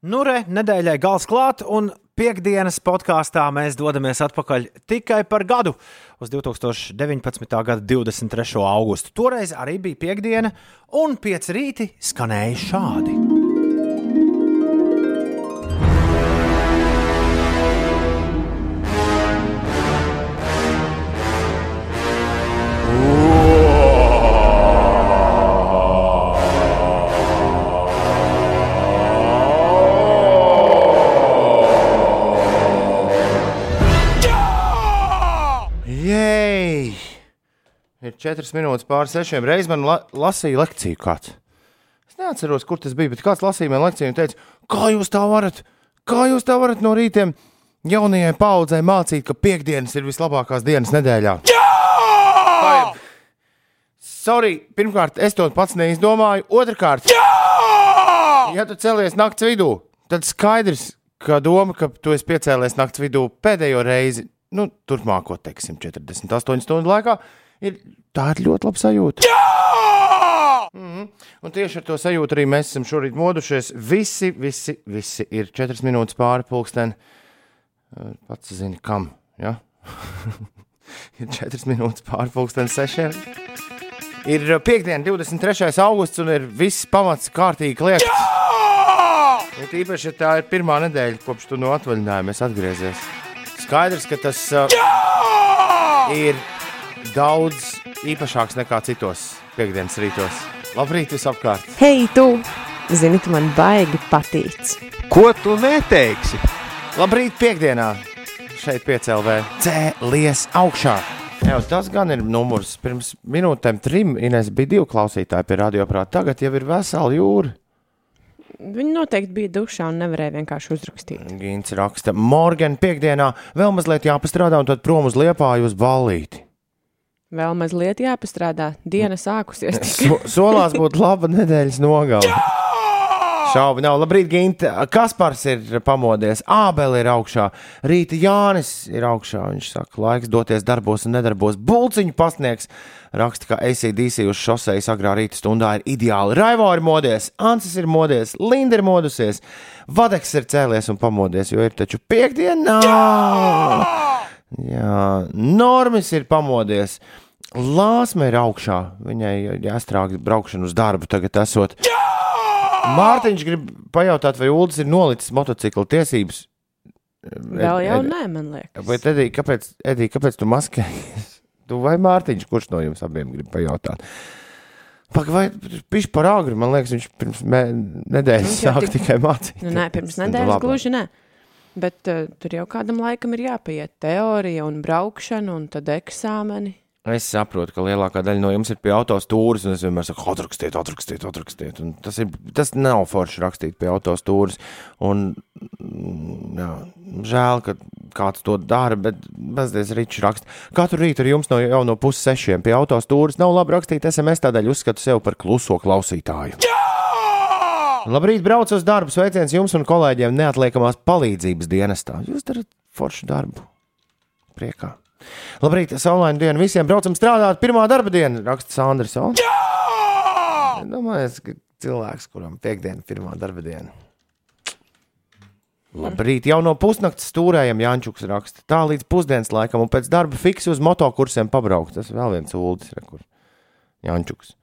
Nu, re, nedēļai gals klāt, un piekdienas podkāstā mēs dodamies atpakaļ tikai par gadu uz 2019. gada 23. augustu. Toreiz arī bija piekdiena, un pieci rīti skanēja šādi. 4 minūtes pār 6. Reiz man la lasīja lekciju kāds. Es neatceros, kur tas bija, bet kāds lasīja man lekciju un teica, kā jūs tā varat, kā jūs tā varat no rītiem jaunajai paudzei mācīt, ka piekdienas ir vislabākās dienas nedēļā. Jā! Sorry, pirmkārt, es to pats neizdomāju. Otrakārt, Jā! ja tu celies naktas vidū, tad skaidrs, ka doma, ka tu esi piecēlies naktas vidū pēdējo reizi, nu, turpmāko, teiksim, 48 stundu laikā, ir tā ir ļoti laba sajūta. Mm -hmm. Un tieši ar to sajūtu arī mēs esam šorīt modušies. Visi, visi, visi ir 4 minūtes pāri pulksteni. Pats zini, kam. Ja? ir 4 minūtes pāri pulksteni sešiem. Ir piekdiena, 23. augusts, un ir viss pamats kārtīgi kliegts. Ir īpaši, ja tā ir pirmā nedēļa, kopš tu no atvaļinājuma esi atgriezies. Skaidrs, ka tas uh, ir daudz īpašāks nekā citos piekdienas rītos. Labrīt, visapkārt! Hei, tu! Zini, tu man baigi patīc. Ko tu neteiksi? Labrīt, piekdienā! Šeit piecēlē cēlies augšā! Jā, tas gan ir numurs. Pirms minūtēm trim Ines bija divi klausītāji pie radioaparāta. Tagad jau ir vesela jūra. Viņi noteikti bija dušā un nevarēja vienkārši uzrakstīt. Gins raksta, Morgan, piekdienā vēl mazliet jāpastrādā un tad prom uz liepāju uz ballīti. Vēl mazliet jāpastrādā. Diena sākusies. So, solās būtu laba nedēļas nogale. Šaubu nav. Labrīt, Ginte. Kaspars ir pamodies, Ābeli ir augšā, Rīta Jānis ir augšā. Viņš saka, laiks doties darbos un nedarbos. Bulciņu pasniegs raksta, ka ACDC uz šosejas agrā rīta stundā ir ideāli. Raivo ir modies, Ansis ir modies, Linda ir modusies, Vadeks ir cēlies un pamodies, jo ir taču piekdiena. Jā, Normis ir pamodies. Lāsme ir augšā. Viņai jāstrāg braukšana uz darbu tagad esot. Mārtiņš grib pajautāt, vai Ulas ir nolicis motocikla tiesības. Vēl jau nē, man liekas. Vai Edija, kāpēc, Edija, kāpēc tu maskējies? Tu vai Mārtiņš, kurš no jums abiem grib pajautāt? Pagaid, vai viņš par agru, man liekas, viņš pirms nedēļas sāk tik- tikai mācīt. Nu, nē, pirms nedēļas gluži nē. Bet uh, tur jau kādam laikam ir jāpiet teorija un braukšana un tad eksāmeni. Es saprotu, ka lielākā daļa no jums ir pie autostūras, un es vienmēr saku, atrakstiet, atrakstiet, atrakstiet. Un tas, ir, tas nav forši rakstīt pie autostūras. Un, mm, jā, žēl, ka kāds to dara, bet mazliet rīčs raksta. Katru rītu ar jums no, jau no puses sešiem pie autostūras nav labi rakstīt SMS, tādēļ uzskatu sevi par kluso klausītāju. Labrīt, braucu uz darbu. Sveiciens jums un kolēģiem neatliekamās palīdzības dienestā. Jūs darat foršu darbu. Priekā. Labrīt, saulaina diena visiem. Braucam strādāt. Pirmā darba diena, raksta Sandrs. Jā! Domāju, ka cilvēks, kuram piekdiena, pirmā darba diena. Labrīt, jau no pusnakts stūrējam Jančuks raksta. Tā līdz pusdienas laikam, un pēc darba fiksi uz motokursiem pabraukt. Tas vēl viens uldis, re, kur Jančuks.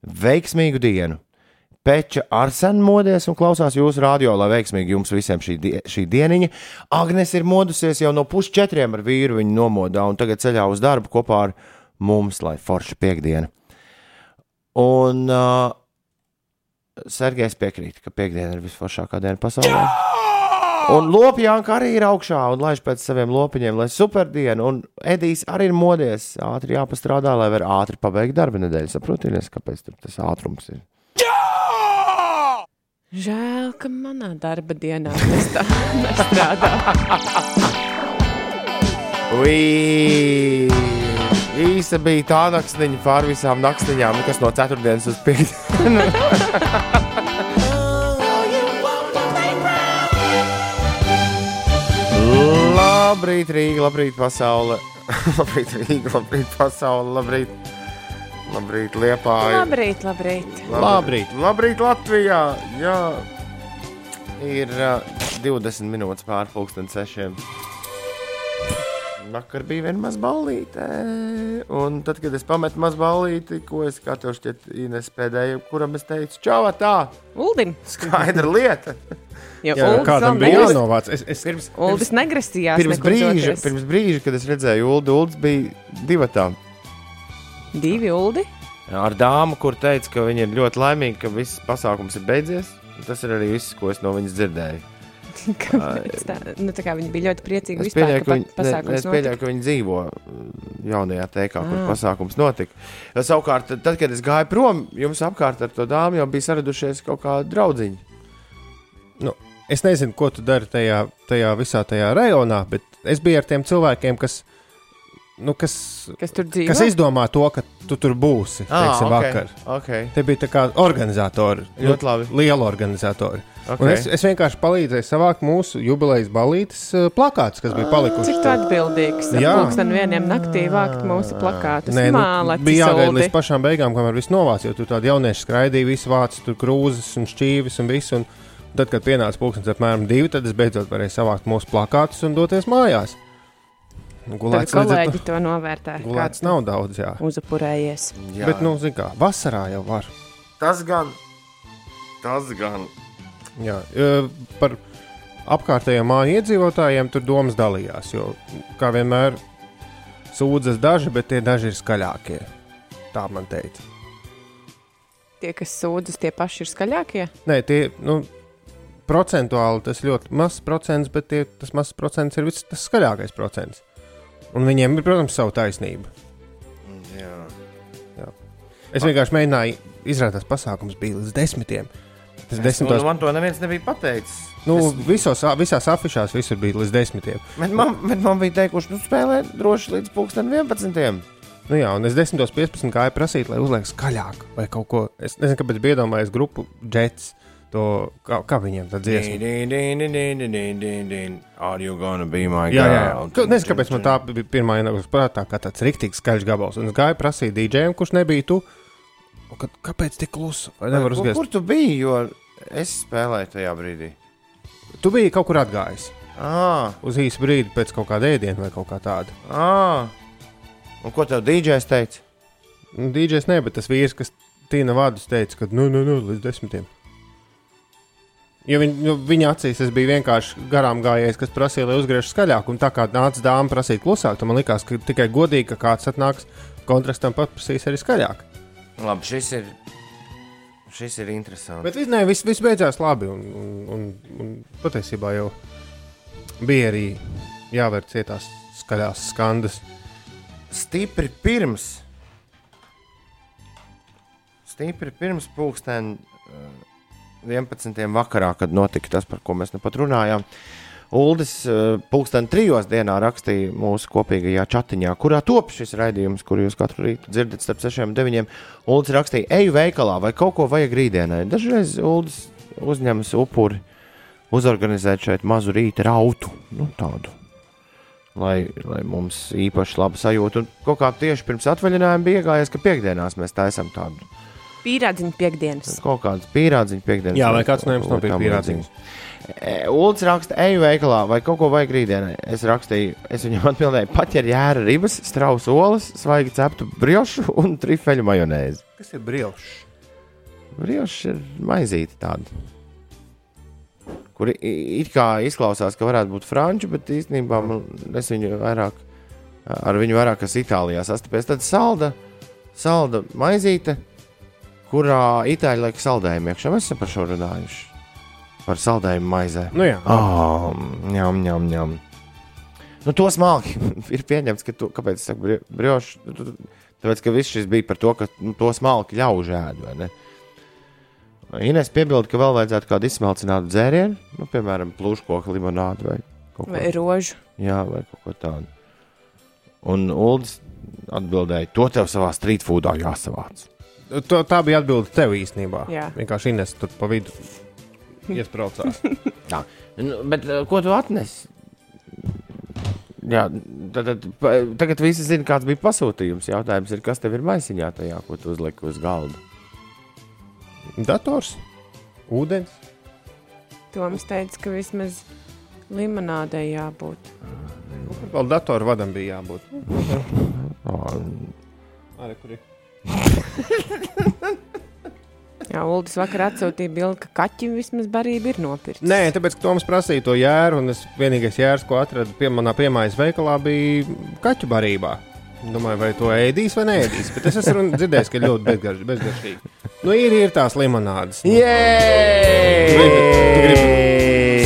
Veiksmīgu dienu! Peča Arsena modies un klausās jūsu radio, lai veiksmīgi jums visiem šī, die, šī dieniņa. Agnes ir modusies jau no pusčetriem ar vīru, viņa nomodā un tagad ceļā uz darbu kopā ar mums, lai forša piekdiena. Un uh, Sergejs piekrīt, ka piekdiena ir visforšākā diena pasaulē. Un Lopjānka arī ir augšā un laiž pēc saviem lopiņiem, lai superdiena. Un Edijs arī ir modies. Ātri jāpastrādā, lai var ātri pabeigt darba nedēļu. Saprotiet, kāpēc tas ātrums ir. Žēl, ka manā darba dienā tas tā nestrādā. Ui! Īsa bija tā naktsniņa pār visām naktsniņām, kas no ceturtdienas uz piekdienu. labrīt, Rīga, labrīt, pasaule. labrīt, Rīga, labrīt, pasaule, labrīt, labrīt Liepāja. labrīt, labrīt. Labrīt. Labrīt, Latvijā! Jā. Ir uh, 20 minūtes pārpusdienas sešiem. Vakar bija viena maza ballīte. Un tad, kad es pametu mazu ballīti, ko es tev šķiet, Ines pēdējā, kuram es teicu, čau, tā, Uldim. skaidra lieta. Jo Jā, Uldis kādam bija jānovāc. Es, es, Pirms, Uldis negrasījās. pirms, brīža, pirms brīža, kad es redzēju Ulu, Ulas bija divi tādi. Divi Uldi. Ar dāmu, kur teica, ka viņa ir ļoti laimīga, ka viss pasākums ir beidzies. Un Tas ir arī viss, ko es no viņas dzirdēju. Tā? Nu, tā kā viņi bija ļoti priecīgi Es vispār, pieļauju, ka viņi, ne, pasākums es pieļauju, ka viņi dzīvo uh, jaunajā teikā, kur Ah. pasākums notika. Savukārt, tad, kad es gāju prom, jums apkārt ar to dāmu jau bija saradušies kaut kādi draugiņi. nu, es nezinu, ko tu dari tajā, tajā visā tajā rajonā, bet es biju ar tiem cilvēkiem, kas, nu, kas, Kas tur dzīvo? kas izdomā to, ka tu tur būsi. Teiksim, ok, vakar. okay, Te bija tā kā organizatori. Ļoti labi. Liela organizatori. Okay. Un okay. es, es vienkārši palīdzēju savākt mūsu jubilejas balītes uh, plakātus, kas bija palikuši. Cik tu atbildīgs? Jā. Pūksteni vieniem naktī vākt mūsu plakātus. Nē, nu, bija jāgaida līdz pašām beigām, kamēr viss novāc, jo tur tādi jaunieši skraidīja, visi vācis, tur krūzes un šķīvis un viss. Un tad, kad pienāca pulkstenis apmēram divi, tad es beidzot varēju savākt mūsu plakātus un doties mājās. Nu, Gulēts, līdz kolēģi to- to novērtē. gulēts nav daudz, jā. Uzupurējies. Jā, Bet, nu, zini kā, vasarā jau var. tas gan. Tas gan. Jā, e, par apkārtējiem māju iedzīvotājiem tur domas dalījās. Jo, kā vienmēr, sūdzas daži, bet tie daži ir skaļākie. Tā man teica. Tie, kas sūdzas, tie paši ir skaļākie. Nē, tie nu, procentuāli tas ļoti mazs procents, bet tie, tas mazs procents ir viss tas skaļākais procents. Un viņiem ir, protams, sava taisnība. Jā. Es vienkārši mēģināju, izrādās, pasākums bija līdz desmitiem. Tas Es, desmitos, un man to neviens nebija pateicis. nu, es- visos, visās afišās visur bija līdz desmitiem. Bet man, bet man bija teikuši, nu, spēlē droši līdz pulksten 11. Nu jā, un es 10, 15 gāju prasīt, lai uzliek skaļāk vai kaut ko. Es nezinu, kāpēc bija iedomājies grupu Jets. To, kā, kā viņiem tā dziesma? Are you gonna be my Jā, jā, jā. girl? Ka- Nezinu, kāpēc man tā bija pirmā ienākums prātā, kā tāds rīktīgs skaļš gabals. Un es gāju prasīt DJam, kurš nebija tu. Kad, kāpēc tik klusa? Nevar Kur, uzgāzt? kur tu biji? Jo es spēlēju tajā brīdī. Tu biji kaut kur atgājis. Ah, Uz īsu brīdi pēc kaut kāda ēdiena vai kaut kā tāda. ah. Un ko tev DJs teica? Nu, DJs ne, bet tas vīrs, kas tīna vārdus, teica, ka nu, nu, nu, līdz desmitiem. Jo viņ, nu, viņa acīs es biju vienkārši garām gājējis, kas prasīja, lai uzgriež skaļāk. Un tā kā nāca dāma prasīt klusāk, tad man likās, ka tikai godīgi, ka kāds atnāks kontrastam pat prasīs arī skaļāk. Labi, šis ir. Šis ir interesants. Bet ne, viss, viss beidzās labi. Un, un, un, un patiesībā jau bija arī jāver cietās skaļās skandas. Stipri pirms. Stipri pirms pulksten eh, 11. vakarā, kad notika tas, par ko mēs nu pat runājām. Uldis eh, pulksten trijos dienā rakstīja mūsu kopīgajā chatiņā, kurā top šis raidījums, kur jūs katru rītu dzirdat starp 6 un 9. Uldis rakstīja, eju veikalā vai kaut ko vajag rītdienai. Dažreiz Uldis uzņemas upuri uzorganizēt šeit mazu rīta rautu. Nu, tādu lai, lai mums īpaši laba sajūta. Un kaut kā tieši pirms atvaļinājuma bija iegājies, ka piekdienās mēs taisām tādu Pīrādziņa piekdienas. kaut kādu pīrādziņu piekdienas. Jā, vai kāds no jums nopirka līdzīgu. E, Ulds raksta, eju veikalā, vai kaut ko vajag rītdienai. Es rakstīju, es viņam atbildēju, paķer jēra ribas, strausu olas, svaigi ceptu briošu un trifeļu majonēzi. Kas ir brīvs? Brioši ir maizīti tādi. Kuri i- it kā izklausās, ka varētu būt franču, bet īstenībā man, es viņu vairāk, ar viņu vairāk kas Itālijā sastapies. Tad salda, salda maizīte, kurā itāļi liek saldējumu iekšā. Mēs esam par šo runājuši. Par saldējumu maizē. Nu jā, Oh, ņem, ņem, ņem. Nu, to smalki ir pieņemts, ka tu, kāpēc es saku? Tu- tu- Tāpēc, ka viss šis bija par to, ka nu, to smalki ļauj ēdu, vai ne? Ines piebilda, ka vēl vajadzētu kādu izsmalcinātu dzērienu, nu, piemēram, plūškoku limonādu vai kaut ko Vai rožu. Jā, vai kaut ko tādu. Un Ulas atbildēja, to tev savā street foodā jāsavāc. To, tā bija atbilde tev īstenībā. Jā. Vienkārši Ines tur pa vidu iesprācās. Tā. Nu, bet uh, ko tu atnesi? Jā, tad, tad, tagad visi zina, kāds bija pasūtījums. Jautājums ir, kas tev ir maisiņā tajā, ko tu uzliki uz galda? Dators, ūdens, Toms teica, ka vismaz limonādei jābūt. Vēl datoru vadam bija jābūt. Arī, kur ir? Jā, Uldis vakar atsūtīja bildi, ka kaķim vismaz barība ir nopirkta. Nē, tāpēc, ka Toms prasīja to jēru, un es vienīgais jērs, ko atradu pie manā piemājas veikalā, bija kaķu barībā. Domāju, vai to ēdīs vai nē, bet es esmu dzirdējis, ka ļoti bezgarš, bezgaršīgi. Nu, ir, ir tās limonādes. Jē!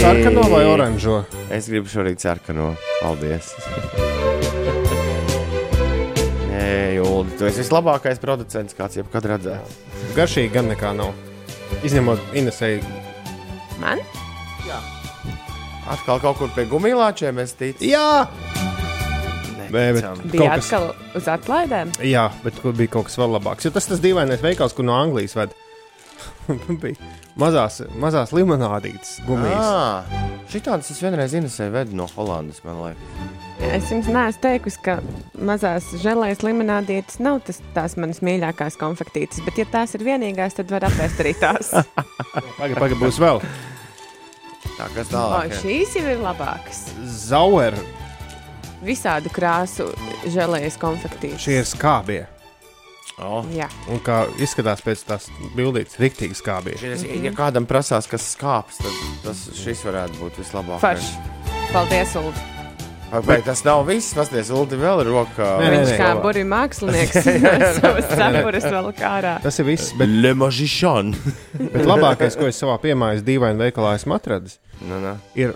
Sarkano vai oranžo? Es gribu šorīt sarkano. Paldies! Nē, Juldi, tu esi vislabākais producents, kāds jebkad redzēts. Garšīgi gan nekā nav. Izņemot Inesēju. Man? Atkal kaut kur pie gumijlāčiem es ticu. Jā! Bē, bet-. Bija Kaut kas- atkal uz atlaidēm. Jā, bet kur bija kaut kas vēl labāks. Jo tas tas dīvainais veikals, kur no Anglijas ved. bija mazās, mazās limonādītes gumijas. Ah, Šitādas es vienreiz Inesē vedu no Holandas, man liekas. Es jums neesmu teikusi, ka mazās žēlējas limonādītes nav tas, tās manas mīļākās konfektītes, bet, ja tās ir vienīgās, tad var apēst arī tās. Pagaid, pagaid, būs vēl. Tā, kas O, tālāk? šīs jau ir labākas. Zauer, Visādu krāsu žēlējas konfektītes. šie ir skābie. Oh. Jā, Un kā izskatās pēc tās bildītes, rīktīgi skābie. Šies, ja kādam prasās, kas skāps, tad tas, šis varētu būt vislabākais. forši. Paldies, Ulu. Vai tas nav viss? Pasties, Uldi vēl ir rokā. Nē, nē, Viņš nē. kā burbuļs mākslinieks savas cepures vēl kārā. Tas ir viss, bet, Le Magician. bet labākais, ko es savā piemājas dīvainā veikalā esmu atradis, nu, nu. ir,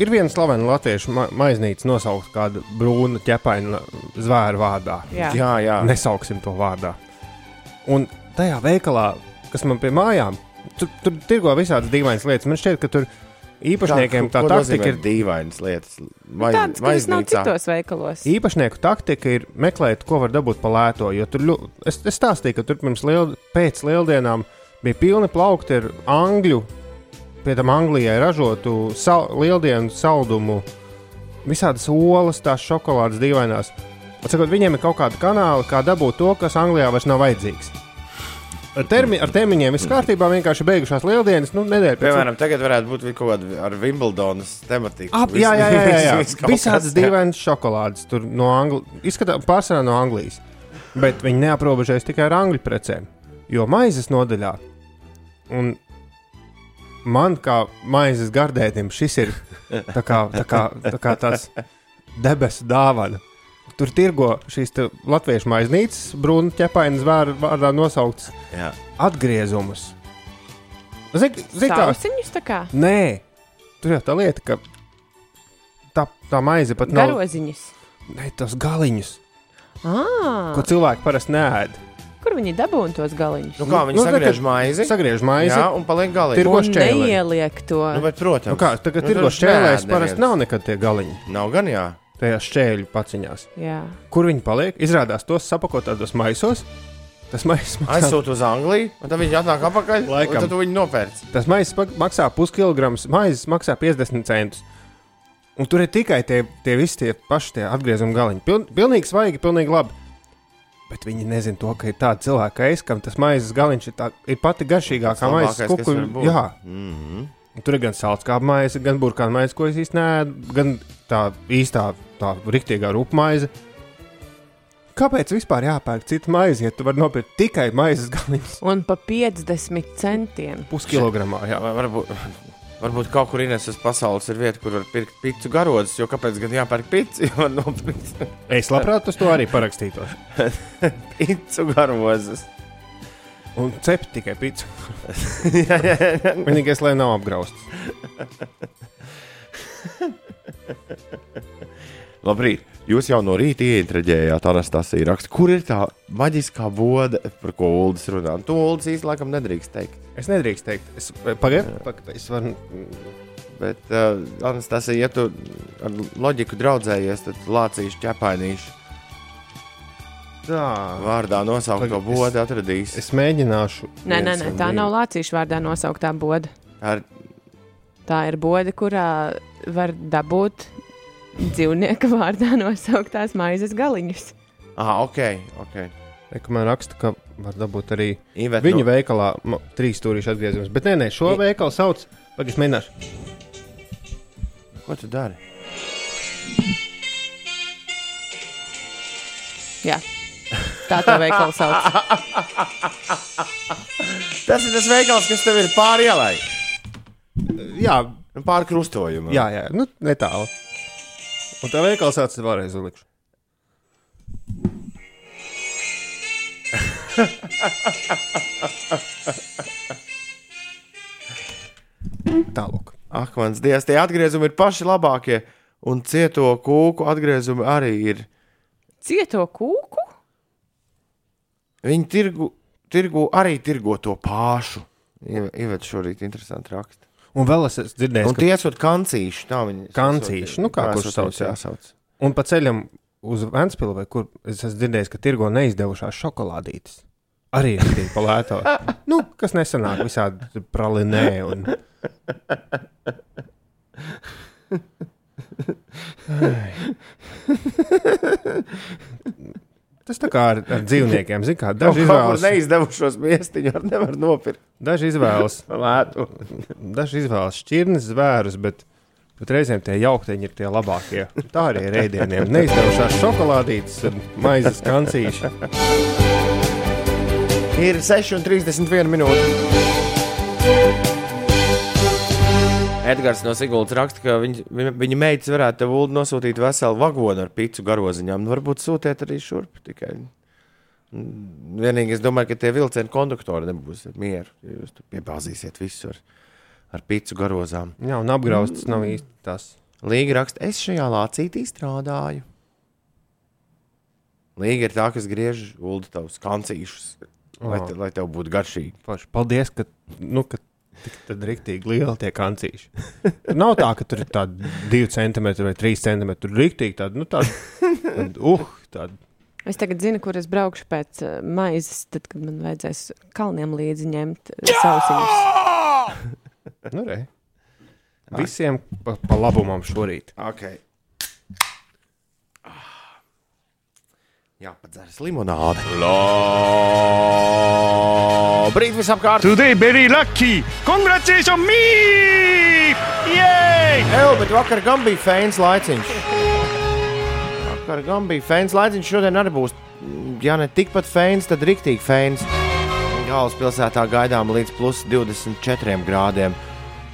ir viena slavena latviešu ma maiznīca nosaukt kādu brūnu ķepainu zvēru vārdā. Jā. Jā, jā. Nesauksim to vārdā. Un tajā veikalā, kas man pie mājām, tur, tur tirgo visādas dīvainas lietas. Man šķiet, ka tur īpašniekiem tā ko taktika ir. dīvainas lietas. Vai, Tāds, kas nav citos veikalos. Īpašnieku taktika ir meklēt, ko var dabūt par lēto. Jo tur, ļu- es, es stāstīju, ka tur pirms liel, pēc lieldienām bija pilni plaukti ar angļu, pie tam Anglijai ražotu sal, lieldienu saldumu, visādas olas, tās šokolādes dīvainās. Atsakot, viņiem ir kaut kāda kanāla, kā dabūt to, kas Anglijā vairs nav vajadzīgs. Ar, termi, ar termiņiem viss kārtībā, vienkārši beigušās lieldienas, nu, nedēļa pēc Piemēram, tagad varētu būt kaut kāda ar Wimbledonas tematiku. Ap, jā, jā, jā, jā, jā. Visādas dīvainas šokolādes tur no Anglijas. Izskatās, pārsvarā no Anglijas. Bet viņi neaprobežojas tikai ar angļu precēm. Jo maizes nodaļā, un man kā maizes gardētim, šis ir tā kā, tā kā, tā kā tāds debesu dāvana. Tur tirgo šīs latviešu maiznīcas, brūna ķepaina zvēra vārdā nosauktas Jā. atgriezumus. Zini, zin, kā tā kā Nē, tur jau tā lieta, ka tā, tā maize pat nav. garoziņus. Nē, tos galiņus, Ah, ko cilvēki parasti nēd. kur viņi dabūna tos galiņus? Nu, kā viņi Nu, sagriež tagad- maizi? Sagriež maizi. Jā, un paliek galīgi. Tirgo šķēlē. neieliek to. Nu, bet, protams. Nu kā, tagad Nu, tirgo tur šķēlēs parasti nav nekad tie galiņi. Nav gan jā. Tajās šķēļu paciņās. Jā. Kur viņi paliek? Izrādās tos sapakot tādos maisos. Tas maizes maksā, Aizsūta uz Angliju, un tad viņi atnāk atpakaļ. Laikam. un Tad tu viņu nopērci. tas pak- maksā puskilograms, maizes maksā 50 centus. Un tur ir tikai tie, tie visi tie paši tie atgriezuma galiņi. Piln, pilnīgi svaigi, pilnīgi labi. Bet viņi nezina to, ka ir tāda cilvēka, kā es, kam tas maizes galiņš ir, tā, ir pati garšīgākā maizes būt. Jā, Mhm. Un Tur ir gan sālskāpja maize, gan burkāna maize, ko es īstenībā neēdu, gan tā īstā, tā rīktīgā rupmaize. Kāpēc vispār jāpērk cita maize, ja tu vari nopirkt tikai maizes galiņus Un pa 50 centiem. puskilogramā? Jā. Varbūt, varbūt kaut kur Ines uz pasaules ir vieta, kur var pirkt pīci garodas, jo kāpēc gan jāpērk pīci? Es labprāt uz to arī parakstītos. pīci garozas. Un cept tikai pīci. jā, jā, jā. Vienīgais, lai nav apgrausts. Labrīt! Jūs jau no rīta ieinteresējāt, Anastasija raksta, kur ir tā maģiskā bode, par ko Ulas runā. To Ulas īstenībā laikam nedrīkst teikt. Es nedrīkstu teikt, es pagaidu, pagaid, es varu. Bet, uh, Anastasija, ja tu ar loģiku draudzējies, tad lācīšu ķepainīšu Tā. vārdā nosaukt to Pagaid, bodi atradīs. Es mēģināšu. Nē, nē, nē, tā nav lācīšu vārdā nosauktā boda. Ar, Tā ir boda, kurā var dabūt dzīvnieka vārdā nosauktās maizes galiņus. ah, ok, ok. Reku man raksta, ka var dabūt arī Ivet, Viņu nu, veikalā ma- trīs stūrīšu atgriezums. Bet nē, nē, šo I- veikalu sauc Pagaidzi, mēģināšu. Ko tu dari? Jā. Tā tā veikala sauc. Tas ir tas veikals, kas tev ir pāri ielai. Jā, Pāri krustojumam. jā, jā nu, netālu. Un tā veikals atstāja vēlreiz uzlikšu. Tālāk. Ak, mans dievs, tie atgriezumi ir paši labākie. Un cieto kūku atgriezumi arī ir. Cieto kūku? Viņi tirgu, tirgu arī tirgo to pašu. Ievērt šorīt interesanti rakstu. Un vēl es Un ka tie esot kancīši. Tā viņi Kancīši, nu kā kurš sauc, jāsauc. Un pa ceļam uz Vēncpilsnu, kur es esmu dzirdējis, ka tirgo neizdevušās šokolādītes. Arī ir tik pa lēto. nu, kas nesanāk visādi pralinē. Un... Tas tā kā ar, ar dzīvniekiem, zina, kā daži izvēlas, neizdevušos miestiņu ar nevar nopirkt. daži izvēlas, Lētu. daži izvēlas šķirnes zvērus, bet, bet reizēm tie jaukteņi ir tie labākie. Tā arī ir ēdieniem. Neizdevušās šokolādītes maizes kancīši. Ir 6,31 minūte. Edgars no Siguldas raksta, ka viņa, viņa, viņa meitas varētu tev nosūtīt veselu vagonu ar picu garoziņām. Nu, varbūt sūtiet arī šurp. Tikai. Mm, Vienīgi es domāju, ka tie vilcienu konduktori nebūs mieru. Jūs tur piebāzīsiet visu ar, ar picu garozām. Jā, un apgraustas nav īsti tas. Līga raksta, es šajā lācītī strādāju. Līga ir tā, kas griež ulu tavus kancīšus, lai, O. te, lai tev būtu garšīgi. Paldies, ka, nu, ka tad riktīgi lieli tie kancīši. Nav tā, ka tur ir tādi 2 cm vai 3 cm. Tur ir riktīgi tādi, nu, tādi, tādi, uh, tādi. Es tagad zinu, kur es braukšu pēc uh, maizes, tad, kad man vajadzēs kalniem līdzi ņemt uh, sausiņus. Nu, re. Visiem pa, pa labumam šorīt. Okay. Jā, padzeras limonāde. Labrīt visapkārt! Today very lucky. Congratulations me! Yay! Evo, bet vakar gan bija fēns laiciņš. Vakar gan bija fēns laiciņš, šodien arī būs. Ja ne tikpat fēns, tad riktīgi fēns. Galvaspilsētā gaidām līdz plus 24 grādiem.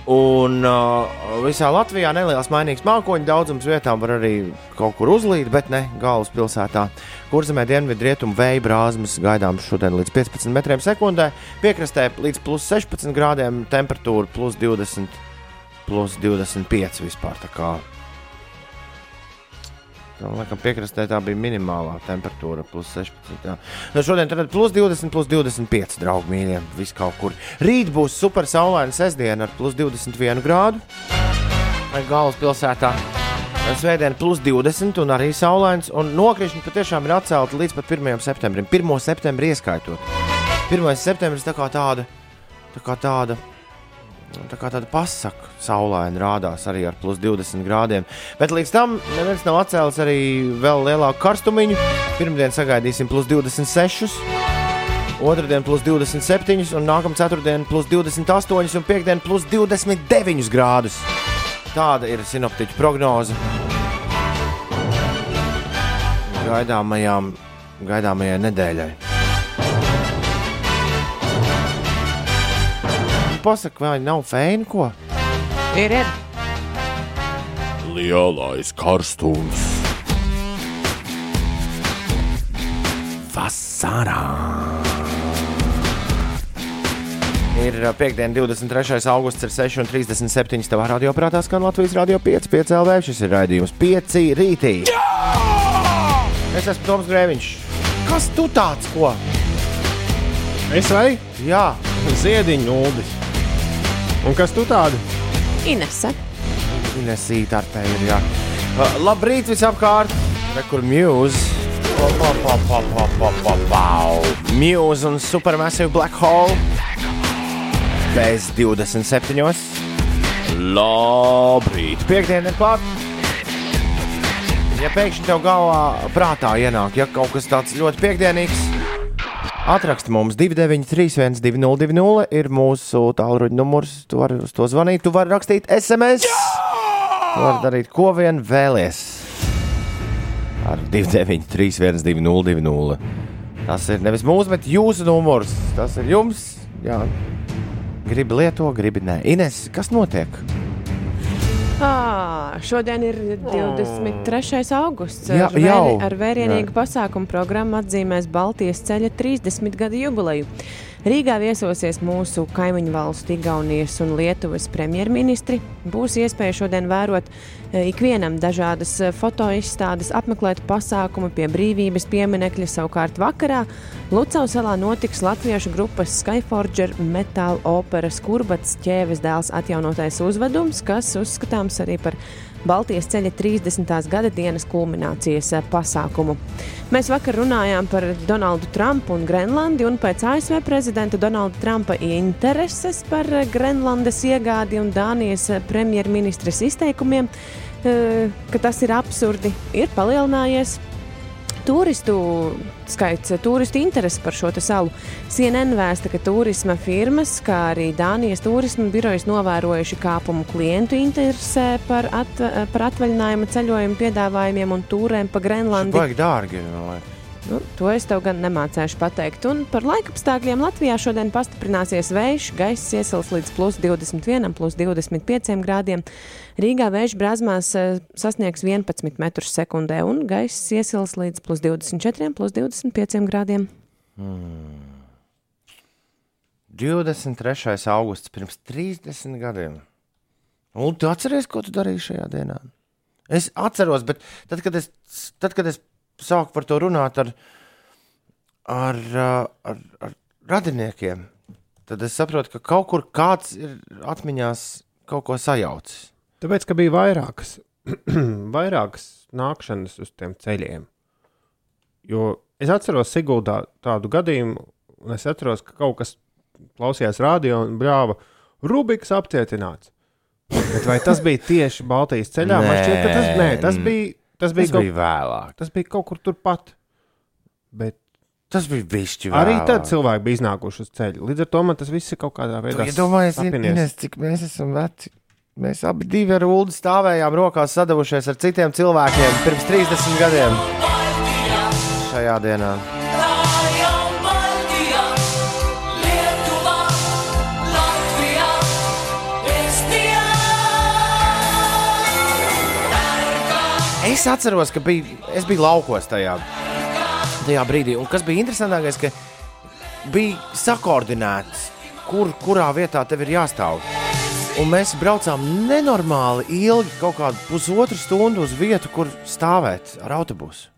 Un uh, visā Latvijā neliels mainīgs mākoņu daudzums vietām var arī kaut kur uzlīt, bet ne galvaspilsētā. Kurzemē dienvidu rietumu vēja brāzmas gaidām šodien līdz 15 metriem sekundē, piekrastē līdz plus 16 grādiem, temperatūra plus 20, plus 25 vispār. Kā Tā, laikam, piekrastē tā bija minimālā temperatūra, plus 16. Jā. Nu, šodien tad plus 20, plus 25, draugi mīļie, vis kaut kur. Rīt būs super saulaina sestdiena ar plus 21 grādu. Galvaspilsētā. Svētdien plus 20 un arī saulains. Un nokrišņi patiešām ir atcelti līdz pat 1. septembrim. 1. septembrī ieskaitot. 1. septembris tā kā tāda, tā kā tāda Tā kā tāda pasaka, saulaina rādās arī ar plus 20 grādiem. Bet līdz tam neviens nav atcēlis arī vēl lielāku karstumiņu. Pirmdien sagaidīsim plus 26, otrdien plus 27, un nākamā ceturtdiena plus 28, un piekdien plus 29 grādus. Tāda ir sinoptiķa prognoze. Gaidāmajām, gaidāmajai nedēļai. Pasaka, vai nav fēna ko? Ir, ir. Lielais karstums. Vasarā. Ir piekdiena, 23. augusts, ir 6,37. Tavā radioaparātā skan Latvijas radio 5, 5 LV. Šis ir raidījums 5 rītī. Es esmu Toms Grēviņš. Kas tu tāds ko? Es vai Jā, ziediņu nūdis. Un kas tu tādu? Inese. Inesīta ar tevi ir. Jā. Uh, labrīt visapkārt! Rekur Muse. Muse un Supermassive Black Hole. Bez 27. Labrīt! Piektdiena ir klāta. Ja pēkšņi tev galvā prātā ienāk, ja kaut kas tāds ļoti piekdienīgs, Atraksti mums 293, 202, ir mūsu tālruņa numurs. Tu vari uz to zvanīt, tu vari rakstīt SMS. Tu vari darīt, ko vien vēlies. Ar 293, 202. Tas ir nevis mūsu, bet jūsu numurs. Tas ir jums. Jā. Gribi lieto, gribi nē. Ines, kas notiek? À, šodien ir 23. augusts. Jā, ar, vēri, ar vērienīgu pasākumu programmu atzīmēs Baltijas ceļa 30 gadu jubileju. Rīgā viesosies mūsu kaimiņu valstu, Igaunijas un Lietuvas premjerministri. Būs iespēja šodien vērot e, ikvienam dažādas e, fotoizstādes, apmeklēt pasākumu pie brīvības pieminekļa. Savukārt vakarā Lucavas salā notiks latviešu grupas Skyforger metāla operas Kurbats ķēves dēls atjaunotais uzvedums, kas uzskatāms arī par Baltijas ceļa 30. gada dienas kulminācijas eh, pasākumu. Mēs vakar runājām par Donaldu Trumpu un Grenlandi, un pēc ASV prezidenta Donalda Trumpa intereses par eh, Grenlandes iegādi un Dānijas eh, premjerministres izteikumiem, ka tas ir absurdi, ir palielinājies turistu skaits, turistu interesi par šo salu. CNN vēsta, ka turisma firmas, kā arī Dānijas turisma birojas novērojuši kāpumu klientu interesē par, at, par atvaļinājuma ceļojumu piedāvājumiem un tūrēm pa Grenlandi. Tas ir dārgi. Nu, to es tev gan nemācīšu pateikt. Un par laikapstākļiem Latvijā šodien pastiprināsies vējš, gaiss iesils līdz plus 21, plus 25 grādiem. Rīgā vējš brāzmās eh, sasniegs 11 metrus sekundē, un gaiss iesils līdz plus 24, plus 25 grādiem. Hmm. 23. augusts pirms 30 gadiem. Un tu atceries, ko tu darīji šajā dienā? Es atceros, bet tad, kad es, tad, kad es sāku par to runāt ar, ar, ar, ar radiniekiem, tad es saprotu, ka kaut kur kāds ir atmiņās kaut ko sajaucis. Tāpēc, ka bija vairākas, vairākas nākšanas uz tiem ceļiem. Jo es atceros Siguldā tādu gadījumu, un es atceros, ka kaut kas klausījās radio un brāva Rubiks apcietināts. Bet vai tas bija tieši Baltijas ceļā? Nē, Man šķiet, ka tas, nē, tas bija Tas bija, tas kaut... bija vēlāk. Tas bija kaut kur turpat. Bet tas bija vēlāk. Arī tad cilvēki bija iznākuši uz ceļa. Līdz ar to man tas viss ir kaut kādā veidā. Domājies, Ines, cik mēs esam veci. Mēs abi divi ar Ulu stāvējām rokās sadavušies ar citiem cilvēkiem pirms 30 gadiem šajā dienā. Es atceros, ka bija, es biju laukos tajā, tajā brīdī. Un kas bija interesantākais, ka bija sakoordinēts, kur, kurā vietā tev ir jāstāv. Un mēs braucām nenormāli ilgi, kaut kādu pusotru stundu uz vietu, kur stāvēt ar autobusu.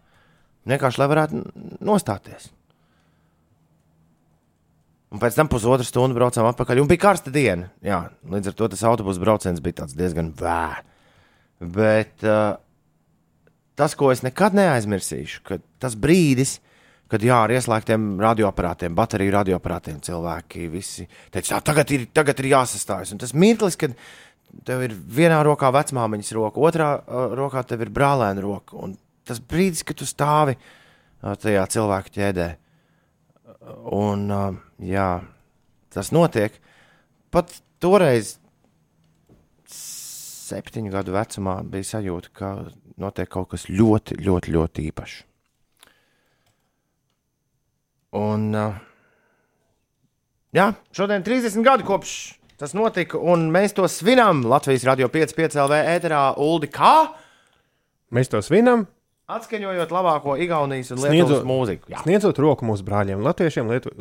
Vienkārši lai varētu nostāties. Un pēc tam pusotru stundu braucām atpakaļ. Un bija karsta diena. Jā, līdz ar to tas autobusu brauciens bija diezgan vēs. Bet uh, tas, ko es nekad neaizmirsīšu, ka tas brīdis, kad jā, ar ieslēgtiem radioaparātiem, bateriju radioaparātiem cilvēki visi teica, tagad ir, tagad ir jāsastājas. Un tas mirklis, kad tev ir vienā rokā vecmāmiņas roka, otrā uh, rokā tev ir brālēna roka. Un tas brīdis, kad tu stāvi uh, tajā cilvēka ķēdē. Un uh, jā, tas notiek. Pat toreiz, septiņu gadu vecumā, bija sajūta, ka notiek kaut kas ļoti, ļoti, ļoti īpašs. Un, uh, jā, šodien 30 gadi kopš tas notika, un mēs to svinam Latvijas radio 5,5 LV ēterā Uldi kā? Mēs to svinam. Atskaņojot labāko Igaunijas un Lietuvas sniedzot, mūziku. Jā. Sniedzot roku mūsu brāļiem, Latviešiem, Lietu,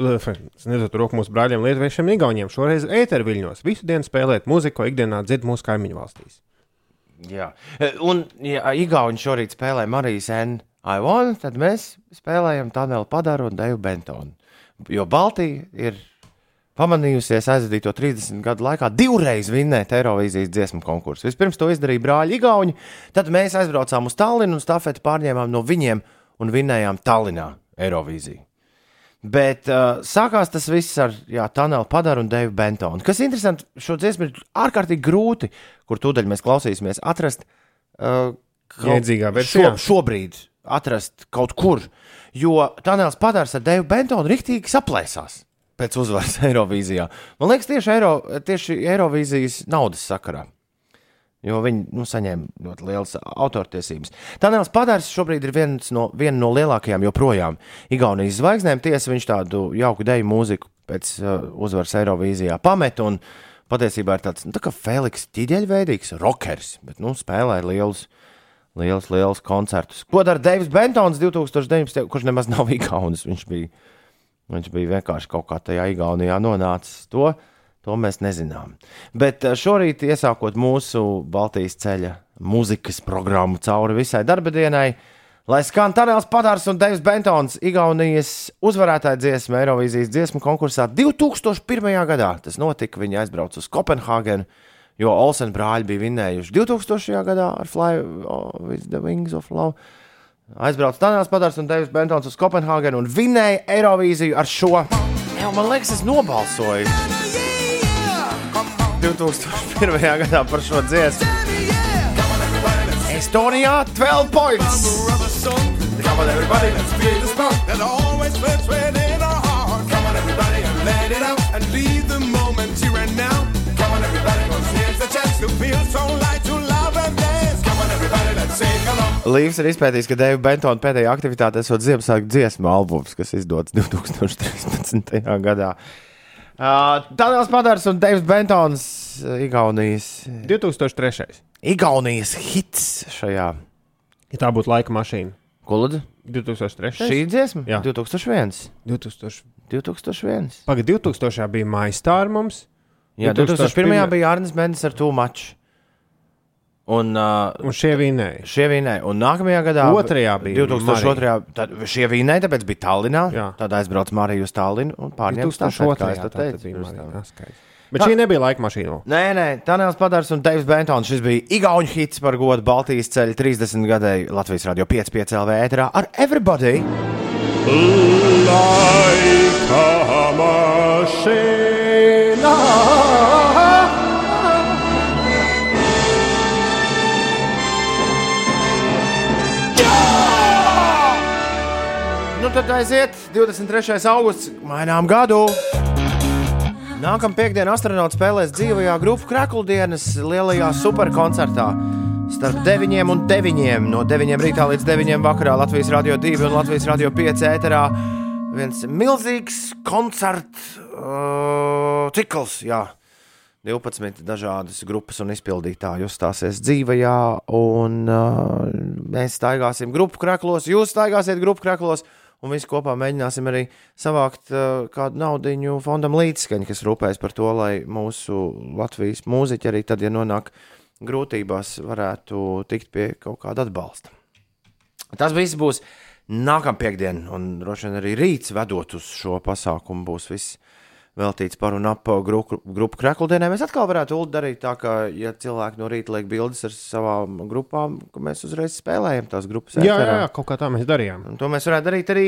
sniedzot roku mūsu brāļiem, Lietuviešiem, Igauniem. Šoreiz ēterviļņos visu dienu spēlēt mūziku, ko ikdienā dzird mūsu kaimiņu valstīs. Jā, un ja Igauni šorīt spēlē Marijas N. I want, tad mēs spēlējam Tanelu Padaru un Deju Bentonu. Jo Baltija ir pamanījusies aizvadīto 30 gadu laikā divreiz vinnēt Eirovīzijas dziesmu konkursu. Vispirms to izdarīja brāļi Igauni, tad mēs aizbraucām uz Tallinu un stafeti pārņēmām no viņiem un vinnējām Tallinā Eirovīziju. Bet uh, sākās tas viss ar Tanelu Padaru un Deju Bentonu. Kas interesanti, šo dziesmu ir ārkārtīgi grūti, kur tūdaļ mēs klausīsimies, atrast uh, Jēdzīgā versijā. Šo, šobrīd atrast kaut kur, jo Tanēls Padārs ar Deju Bentonu riktīgi saplēsās pēc uzvaras Eirovīzijā. Man liekas, tieši, Eiro, tieši Eirovīzijas naudas sakarā. Jo viņi nu, saņēma ļoti lielas autortiesības. Tanēls Padārs šobrīd ir viens no, viena no lielākajām joprojām Igaunijas zvaigznēm. Tiesa, viņš tādu jauku deju mūziku pēc uh, uzvaras Eirovīzijā pamet. Un patiesībā ir tāds nu, tā kā Feliks ķīģeļveidīgs rockers, bet nu, spēlē lielus, lielus, lielus koncertus. Ko dara Deivs Bentons 2019. kurš nemaz nav Igaunis? Viņš bija, viņš bija vienkārši kaut kā tajā Igaunijā nonācis. To, To mēs nezinām. Bet eh, šorīt, iesākot mūsu Baltijas ceļa mūzikas programmu cauri visai darba dienai, lai skan Tanēls Padārs un Deivs Bentons, Igaunijas uzvarētāja dziesma Eirovīzijas dziesmu konkursā 2001. gadā. Tas notika, viņi aizbrauca uz Kopenhāgenu, jo Olsen brāļi bija vinnējuši 2000. gadā ar Fly with the Wings of Love. Aizbrauca Tanēls Padārs un Deivs Bentons uz Kopenhāgenu un vinnēja Eirovīziju ar šo. Jā, man liekas, es nobalsoju. 2001. gadā par šo dziesmu. Estonijā 12 points. Come on, everybody, let's feel the spark that always burns within our heart. Come on, everybody, and let it out and leave Līvs ir izpētījis, ka Deiva Bentona pēdējā aktivitāte esot Ziemassvētku dziesmu albums, kas izdots 2013. gadā. Uh, Daniels Padārs un Deivs Bentons, Igaunijas. 2003. Igaunijas hits šajā. Ja tā būtu laika mašīna. Ko lūdzu? 2003. Šī dziesma? Jā. 2001. 2000. 2001. Pagaid, 2000. bija maistāra mums. Jā, 2001. 2001. bija Arnēs Mendes ar to maču. Un, uh, Un šie vinēja. Šie vinēja. Un nākamajā gadā, Otrajā bija 2002. Tad šie vinēja, tāpēc bija Tallinā. Jā. Tad aizbrauca Marija uz Tallinu un pārņēma 2002. kā es to tā. Bet šī nebija laika mašīna. Nē, nē, Tanēls Padārs un Deivs Bentons. Šis bija Igaunijas hits par godu Baltijas ceļa 30 gadēju Latvijas radio 5,5 LV ēterā ar Everybody. Laika mašīna. Nu, tad aiziet 23. augusts, mainām gadu. Nākamā piekdiena astronauts spēlēs dzīvajā grupu Krakuldienas lielajā superkoncertā. Starp 9 un 9. No 9 rītā līdz 9 vakarā Latvijas Rādio 2 un Latvijas Rādio 5 ēterā viens milzīgs koncerts uh, cikls. Jā. 12 dažādas grupas un izpildītāji uzstāsies dzīvajā, un uh, mēs staigāsim grupu kraklos, jūs staigāsiet grupu kraklos, un visi kopā mēģināsim arī savākt uh, kādu naudu fondam līdzskaņu, kas rūpējas par to, lai mūsu Latvijas mūziķi arī tad, ja nonāk grūtībās, varētu tikt pie kaut kāda atbalsta. Tas viss būs nākamā piekdiena, un droši vien arī rīts vedot uz šo pasākumu būs viss veltīts par un ap grupu, grupu krekludienai. Mēs atkal varētu darīt tā, ka, ja cilvēki no rīta liek bildes ar savām grupām, ka mēs uzreiz spēlējam tās grupas. Jā, jā, jā, kaut kā tā mēs darījām. Un to mēs varētu darīt arī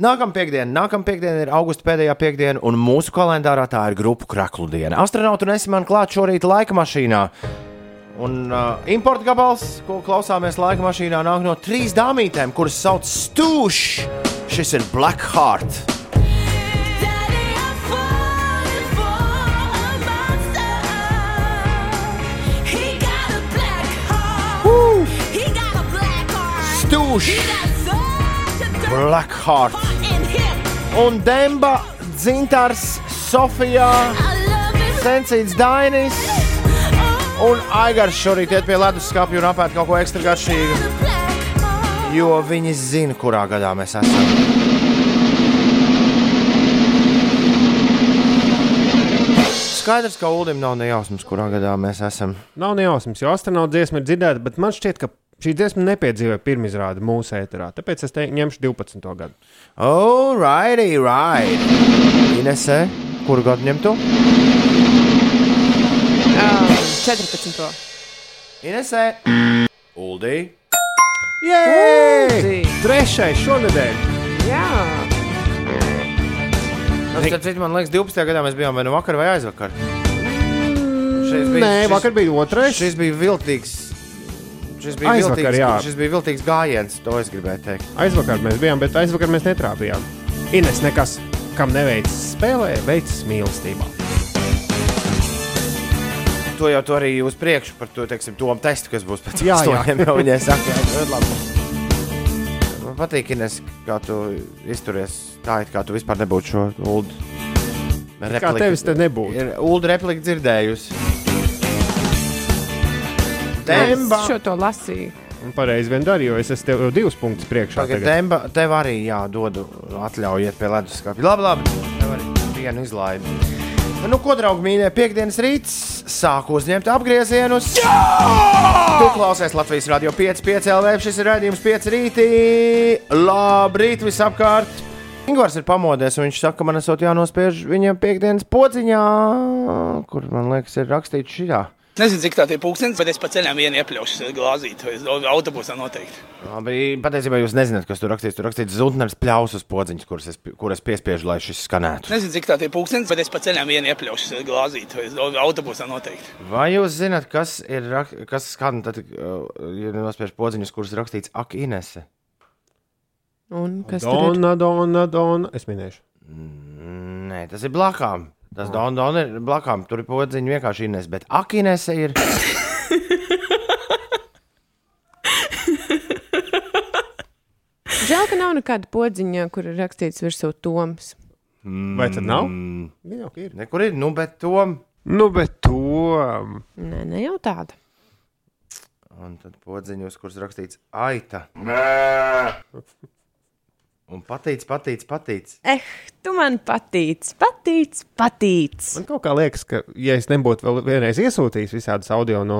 nākamā piekdiena. Nākamā piekdiena ir augusta pēdējā piekdiena, un mūsu kalendārā tā ir grupu kreklu diena. Astronautu un es man klāt šorīt laika mašīnā. Un uh, importa gabals, ko klausāmies laika mašīnā, nāk no trīs dāmītēm, kuras sauc Stūšs. Šis ir Black Heart. In him. Un Demba, Dzintars, him. Sencīts Dainis un Aigars šorīt iet pie leduskapja un apēd kaut ko ekstra garšīgu. Jo viņi zina, kurā gadā mēs esam. Skaidrs, ka Ulim nav nejausmas, kurā gadā mēs esam. Nav nejausmas, jo astronauts dziesma ir dzirdēta, bet man šķiet, ka šī dziesma nepiedzīvoja pirmizrādi mūsu ēterā. Tāpēc es te ņemšu 12. gadu. Alrighty, right. Inese, kuru gadu ņemtu? Um, 14. Inese. Uldī. Jē! Trešais šonadēļ! Jā, Tas, starp citu, man liekas, 12. gadā mēs bijām vai nu vakar vai aizvakar. Šis bija, Nē, vakar bija otrais. Šis bija viltīgs šis bija Aizvakar, viltīgs, šis bija viltīgs gājiens, to es gribēju teikt. Aizvakar mēs bijām, bet aizvakar mēs netrāpījām. Ines nekas, kam neveicis spēlē, veicis mīlestībā. To jau tu arī uz priekšu par to, teiksim, to testu, kas būs pēc Jā, jā. astoņiem. Jau viņai saka, ļoti labi. Man patīk, Ines, kā tu izturies tā, it kā tu vispār nebūtu šo ulu. Kā tevis te nebūtu? Ir ulu replika dzirdējusi. Es Demba. šo to lasīju. Un pareizi vien darīju, jo es esmu tev divus punktus priekšā. Pagaid, tagad. Demba, tev arī jādodu atļaujiet pie leduskapja. Labi, labi. Tev arī vienu izlaidi. Nu, ko, draugi, mīļie, piekdienas rīts sāk uzņemt apgriezienus. Tu klausies Latvijas radio 5,5 LV. Šis ir raidījums 5 rītī. Labrīt, visapkārt! Ingūns ir pamodies, un viņš saka, ka man esot jānospiež viņam piekdienas podziņā, kur man liekas, ir rakstīts šitā. Nezinu, cik tā ir pūkstens, bet es pa ceļam vienu iepļaušu glāzīt. Es domāju, autobusā noteikti. Labi, patiesībā jūs nezināt, kas tur rakstīts. Tur rakstīts Zutners pļausas podziņš, kuras es, kuras piespiežu, lai šis skanētu. Nezinu, cik tā ir pūkstens, bet es pa ceļam vienu iepļaušu glāzīt. Es domāju, autobusā noteikti. Vai jūs zināt, kas ir kas skan, tad, uh, ja nospiež podziņus, kuras rakstīts Ak, Inese? Un kas ir? Dona, dona, dona. Es minēšu. Nē, tas ir blakām. Tas Don Don ir blakām. Tur ir podziņa vienkārši Inese, bet Ak, Inese ir. Žēl, ka nav nekāda podziņa, kur ir rakstīts virsū Toms. Vai tad nav? Mm, Viņa jau ir. nekur ir, nu, bet tom. Nu, bet to. Nē, ne jau tāda. Un tad podziņos, kuras rakstīts Aita. Un patīc, patīc, patīc. Eh, tu man patīc, patīc, patīc. Man kaut kā liekas, ka, ja es nebūtu vēl vienreiz iesūtījis visādas audio no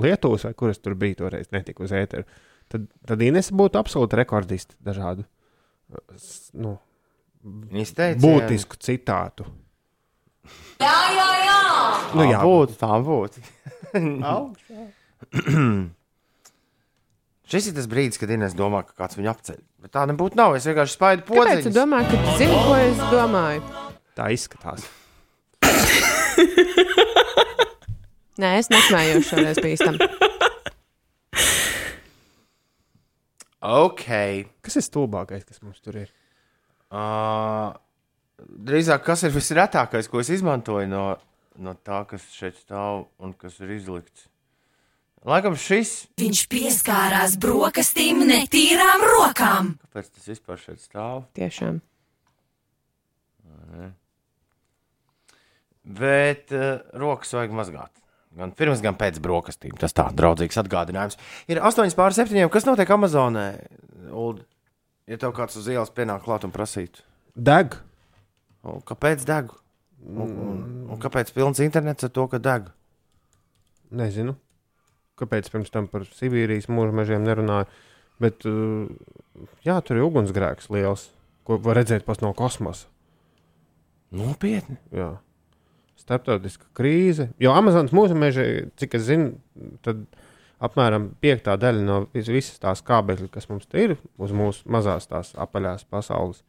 Lietuvas, vai kuras tur bija toreiz, netika uz ēteru, tad, tad Ines būtu absolūti rekordisti dažādu s- nu, Izteicis. būtisku citātu. Jā, jā, jā! Nu, Tā jā, būtu, tā būtu. Šis ir tas brīdis, kad Inês domā, ka kāds viņu apceļ. Bet tā nebūtu. Nav. Es vienkārši spaidu Kāpēc tu domā, ka tu zini, ko es domāju? Tā izskatās. Nē, es nesmējos šoreiz bīstam. Ok. Kas ir stulbākais, kas mums tur ir? Uh, drīzāk, kas ir visretākais, ko es izmantoju no, no tā, kas šeit stāv un kas ir izlikts? Laikam šis. Viņš pieskārās brokastīm netīrām rokām. Kāpēc tas vispār šeit stāv? Tiešām. Bet uh, rokas vajag mazgāt. Gan pirms, gan pēc brokastīm. Tas tā draudzīgs atgādinājums. Ir 8 pār 7. Kas notiek Amazonē? Uld, ja tev kāds uz ielas pienāk klāt un prasītu, Deg. un kāpēc deg? Un, un, un kāpēc pilns internets ar to, ka deg? Nezinu. Kāpēc pirms tam par Sibīrijas mūža mežiem nerunāju? Bet, uh, jā, tur ir ugunsgrēks liels, ko var redzēt pat no kosmosa. Nopietni. Jā. Startautiska krīze. Jo Amazonas mūža meža, cik es zinu, tad apmēram piekta daļa no vis- visas tās kābekļa, kas mums ir uz mūsu mazās tās apaļās pasaules.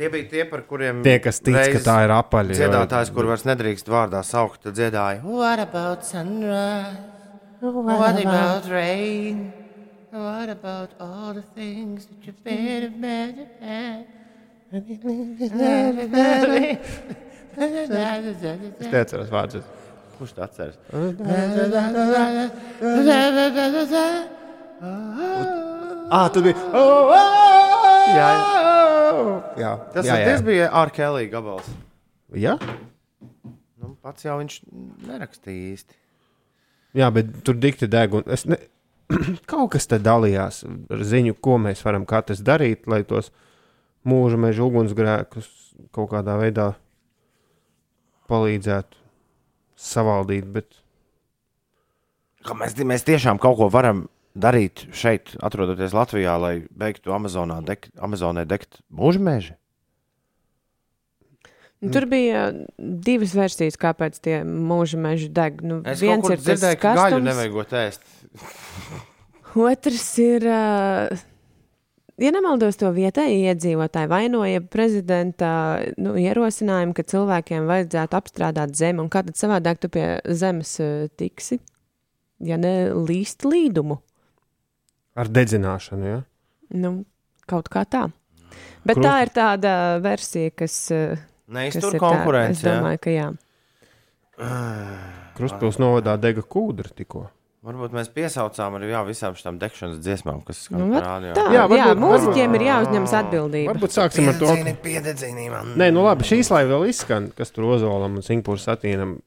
Tie bija tie, par kuriem Tie, kas tic, ka tā ir apaļa. Dziedātājs, kur vairs nedrīkst vārdā saukt, tad dziedāja. What about sunrise? What about rain? What about all the things that you've been imagining? Es neatceros vārdus. Kurš tā atceras? Ah, tur bija. Oh, oh, Jā, jā. Tas, jā, jā. tas bija ārkārtīgi gabals. Jā? Nu, pats jau viņš nerakstīja īsti. Jā, bet tur dikti deg. ne... Kaut kas te dalījās ar ziņu, ko mēs varam katrs darīt, lai tos mūža meža ugunsgrēkus kaut kādā veidā palīdzētu savaldīt. Bet Ka mēs, mēs tiešām kaut ko varam darīt šeit, atrodoties Latvijā, lai beigtu Amazonā degt, Amazonē degt mūža meži. Nu, Tur bija divas versijas, kāpēc tie mūža meži deg. Nu, Es viens ir tas dzirdēju, ka gaļu karstums, nevajag ēst. otrs ir. Uh, Ja nemaldos, to vietēji iedzīvotāji vainoja prezidenta nu, ierosinājumu, ka cilvēkiem vajadzētu apstrādāt zemi, un kā tad savādāk tu pie zemes tiksi? ja ne līst līdumu. Ar dedzināšanu, ja? Nu, kaut kā tā. Bet Krust- tā ir tāda versija, kas Neiztur konkurence. Tā, es domāju, ka jā. Krustpils novadā dega kūdra tikko. Varbūt mēs piesaucām arī jā, visām šīm degšanas dziesmām, kas skan Nu, tā, Jā, jā, varbūt- jā mūziķiem ir jāuzņemas atbildība. Varbūt sāksim ar to. Nē, nu labi, šīs lai vēl izskan, kas tur Ozolam un Singpūras satīnam,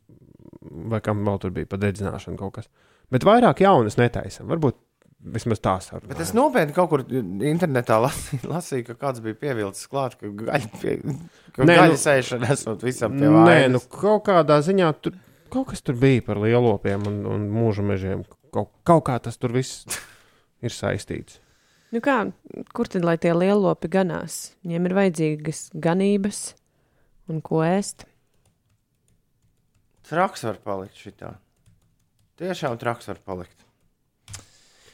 vai kam vēl tur bija pa dedzināšanu kaut kas. Bet vairāk jaunas netaisam. Varbūt vismaz tā saruna. Bet es nopietni kaut kur internetā lasīju, lasīju ka kāds bija pievilcis klāt, ka gaļa, pie, ka Nē, gaļa nu- sēšana esot visam pie Nē, vainas. nu kaut kādā ziņā tur kaut kas tur bija par lielopiem un, un mūža mežiem. Kaut, kaut kā tas tur viss ir saistīts. Nu kā, kur tad lai tie lielopi ganās? Viņiem ir vajadzīgas ganības un ko ēst. Traks var palikt šitā. Tiešām traks var palikt.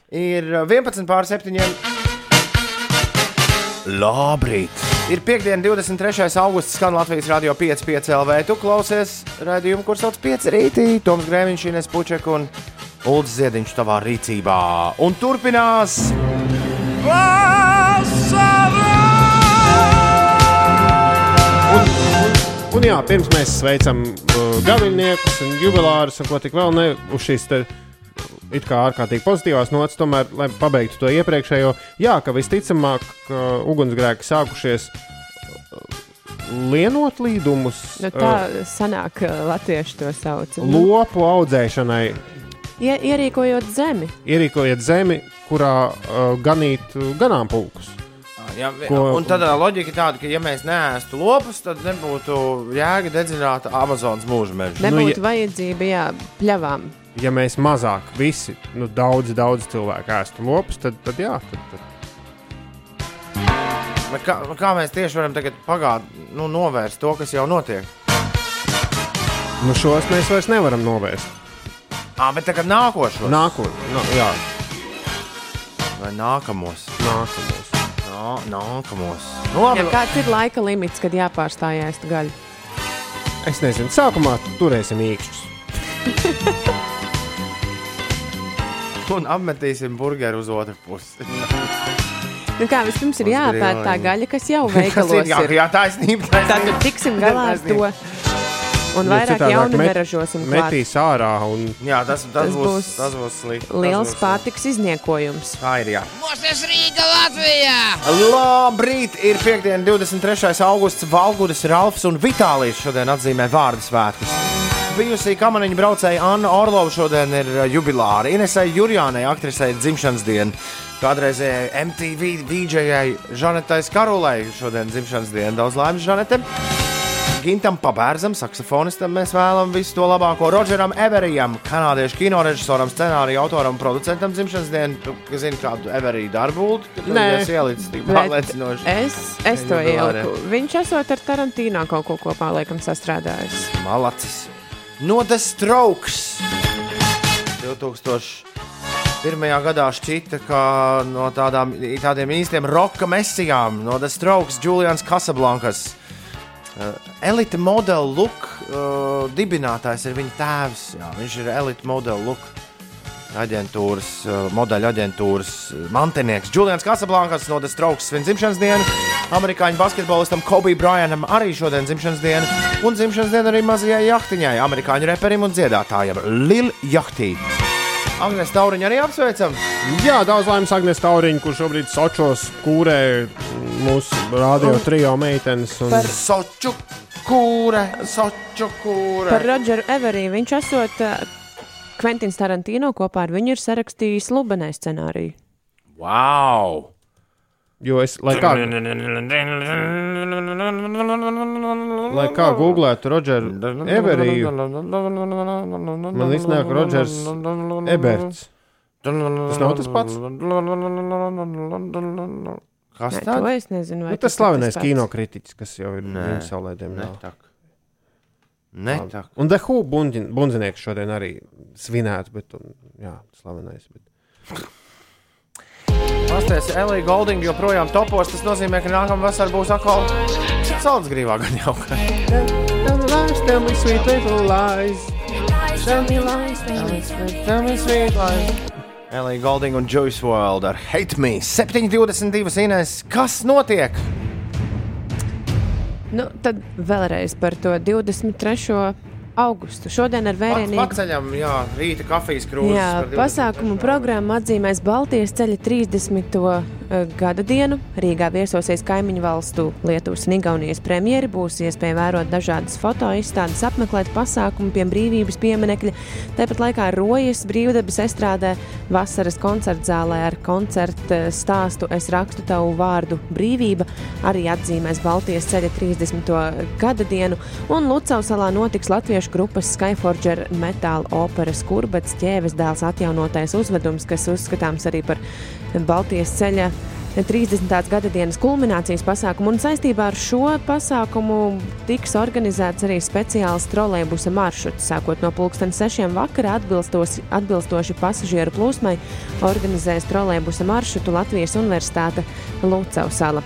Ir uh, 11 pār 7. Labrīt! Ir piekdiena, 23. augusts, skan Latvijas radio 5,5 LV. Tu klausies redzējumu, kur sauc 5 rītī. Toms Grēviņš, Ines Puček un Ulrichs Ziediņš tavā rīcībā. Un turpinās! Un jā, pirms mēs sveicam uh, gaviļniekus un jubilārus un ko tik vēl ne uz šīs te, it kā ārkārtīgi pozitīvās nots, tomēr, lai pabeigtu to iepriekšējo, jā, ka visticamāk ka ugunsgrēki sākušies uh, lienot līdumus Nu, tā sanāk, eh, latvieši to sauc. uh, lopu audzēšanai, Ie, ierīkojot zemi. ierīkojiet zemi, kurā uh, ganīt uh, ganāmpulkus. Jā, Ko- un tad loģika ir tāda, ka, ja mēs neēstu lopus, tad nebūtu jēga dedzināt Amazonas mūža mežu. Nu, Nebūtu ja- vajadzība, jā, pļavām. Ja mēs mazāk visi, nu, daudz, daudz cilvēku ēstu lopus, tad, tad jā, tad, tad Bet Kā, kā mēs tieši varam tagad pagāt, nu, novērst to, kas jau notiek? nu, šos mēs vairs nevaram novērst. À, bet tagad nākošo Nākotnē, no, jā, vai nākamos? nākamos. Nā, nākamos. Nu, labi, kāds ir laika limits, kad jāpārstāj ēst gaļu? Es nezinu, sākumā turēsim īkšķus. un apmetīsim burgeru uz otru pusi. Nu kā, vispirms ir Uz jāpēta tā gaļa, kas jau Tas ir veikalos jā, ir. jā, taisnība. Tad taisnība. nu tiksim galā ar to. Un Jo vairāk jaunu met- neražosim. klāt. Metīs ārā un Jā, tas, tas, Tas būs, būs tas būs slikti. Liels būs pārtiks izniekojums. Tā ir jā. Mūsu Rīga Latvijā! Labrīt! Ir piekdiena, 23. augusts. Valguris, Ralfs un Vitālijas šodien atzīmē vārdu svētkus. Bijusī kamaniņa braucēja Anna Orlova šodien ir uh, jubilāra. Inesai Jurjānai, aktrisei, dzimšanas diena. Kādreizējai MTV DJai Žanetai Skarulai šodien dzimšanas diena. Daudz laimes Žanete! Gintam Pabērzam, saksofonistam, mēs vēlamies visu to labāko. Rodžeram Everijam, kanādiešu kinorežisoram, scenāriju autoram, producentam dzimšanas dienu. Kas zini kādu Everiju darbu? Nē. es ielicu tik pārliecinoši. Es, es to ieliku. Viņš esot ar Tarantīno kaut ko kopā laikam sastrādājis. Malacis. No The Strokes. 2001. gadā šķita, ka no tādām, tādiem īstiem roka mesijām, no The Strokes, Julians Casablankas. Uh, elite modela look uh, dibinātājs ir viņa tēvs. Jā, viņš ir elite modela look aģentūras, uh, modeļu aģentūras uh, mantinieks. Julians Casablankas no The Strokes svin dzimšanas dienu. Amerikāņu basketbolistam Kobe Bryantam arī šodien dzimšanas diena. Un dzimšanas diena arī mazajai jahtiņai, amerikāņu reperim un dziedātājam Lil Jahtī. Agnēs Tauriņu arī apsveicam. Jā, daudz laimes Agnēs Tauriņš, kurš šobrīd Sočos kūrē mūsu radio trio meitenes. Un... Par- Soču kūre, soču kūre. Par Rodžeru Everiju viņš esot uh, Kventins Tarantino kopā ar viņu ir sarakstījis Lubenē scenāriju. Wow! Jo es, lai kā, lai kā googlētu Rodžeru Everiju, man iznāk Rodžers Eberts. Tas nav tas pats? Kas Nē, tāds? to es nezinu. vai Nu, tas ir slavenais pats. kinokritiķis, kas jau ir Nē. viņa saulēdiem. Netak. Netak. Un Dehu bundzinieks šodien arī svinēts, bet, un, jā, slavenais. Bet... Pastāties, Elija Goldinga joprojām topos. Tas nozīmē, ka nākamā vasarā būs atkal saldgrīvā gan jau. Tell me lies, tell me sweet little lies. Tell me lies, tell me sweet, tell me sweet lies. Elija Golding un Joyce Wild ar Hate Me 7,22 Inês. Kas notiek? Nu, tad vēlreiz par to 23. augustu. Šodien ar vērienīgu Paceļam, jā, rīta kafijas krūzes. Jā, par 23. pasākumu programma atzīmēs Baltijas ceļa 30. Eh, gada dienu. Rīgā viesosies kaimiņu valstu Lietuvas un Igaunijas premjeri. Būs iespēja vērot dažādas fotoizstādes, apmeklēt pasākumu pie brīvības pieminekļa. Tāpat laikā Rojas brīvdabas estrādē vasaras koncerta zālē ar koncertu stāstu Es rakstu tavu vārdu brīvība arī atzīmēs Baltijas ceļa 30. gada dienu. Un Lucau salā notiks latviešu grupas Skyforger metāla operas kurbets ķēves dēls atjaunotais uzvedums, kas uzskatāms arī par Baltijas ceļa 30. gada dienas kulminācijas pasākumu. Un saistībā ar šo pasākumu tiks organizēts arī speciāls trolēbusa maršruts. Sākot no pulksten sešiem vakarā atbilstoši, pasažieru plūsmai organizēs trolēbusa maršrutu Latvijas Universitāte Lucavsala.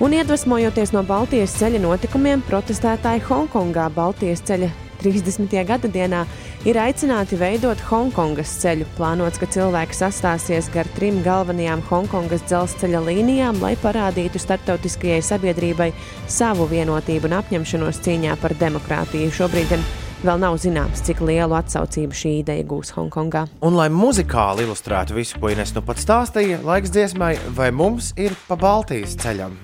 Un iedvesmojoties no Baltijas ceļa notikumiem, protestētāji Hongkongā Baltijas ceļa 30. gada dienā ir aicināti veidot Hongkongas ceļu. Plānots, ka cilvēki sastāsies gar trim galvenajām Hongkongas dzelzceļa līnijām, lai parādītu starptautiskajai sabiedrībai savu vienotību un apņemšanos cīņā par demokrātiju. Šobrīd gan vēl nav zināms, cik lielu atsaucību šī ideja gūs Hongkongā. Un, lai muzikāli ilustrētu visu, ko Inês nu pat stāstīja, laiks dziesmai, vai mums ir pa Baltijas ceļam?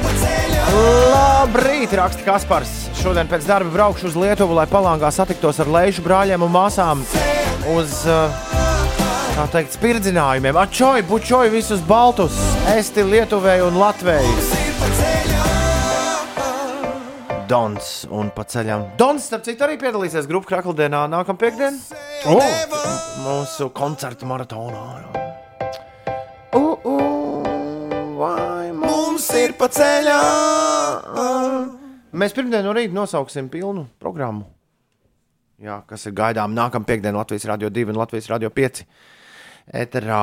Labrīt, raksta Kaspars. Šodien pēc darba braukšu uz Lietuvu, lai palāngā satiktos ar lejušu brāļiem un māsām uz, tā teikt, spirdzinājumiem. Atčoju, bučoju visus baltus, esti Lietuvēju un Latviju. Dons un pa ceļam. Dons, starp citu, arī piedalīsies grupu krakldienā nākamā piekdiena. Oh! Mūsu koncertu maratonā. Uh, uh, vai mums ir pa ceļam? Mēs pirmdien no rīta nosauksim pilnu programmu. Jā, kas ir gaidām nākamā piekdiena Latvijas Rādio 2 un Latvijas Rādio 5. Eterā,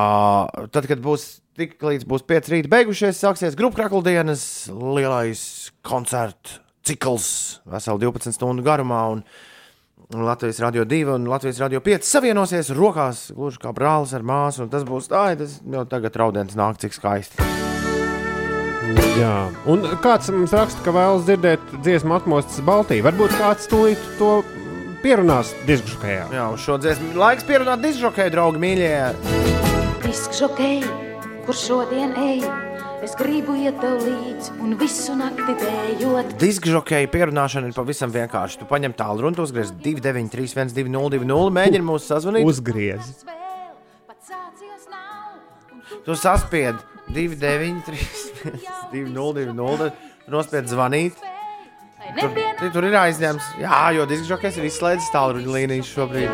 tad, kad būs tik līdz būs 5 rīta beigušies, sāksies grupu krakludienas lielais koncertu cikls, veseli 12 stundu garumā. Un, Latvijas Rādio 2 un Latvijas Rādio 5 savienosies rokās, gluži kā brālis ar māsu. un Tas būs tā, tas jau tagad raudens nāk, cik skaisti. Jā, un kāds mums raksta, ka vēlas dzirdēt dziesmu atmostas Baltiju. Varbūt kāds tūlīt to pierunās diskžokajā. Jā, uz šo dziesmu laiks pierunāt diskžokēju, draugi mīļie. Diskžokei, kur šodien ej, es gribu iet tev līdzi un visu nakti dējot. Diskžokēju pierunāšana ir pavisam vienkārši. Tu paņem tālu runu, uzgriez 293, 202, mēģini mūs sazvanīt. Uzgriez. Tu saspied 293, 202, nospied zvanīt. Tur, tur ir aizņemts. Jā, jo diskžokējs ir izslēdzis tālruņa līnijas šobrīd.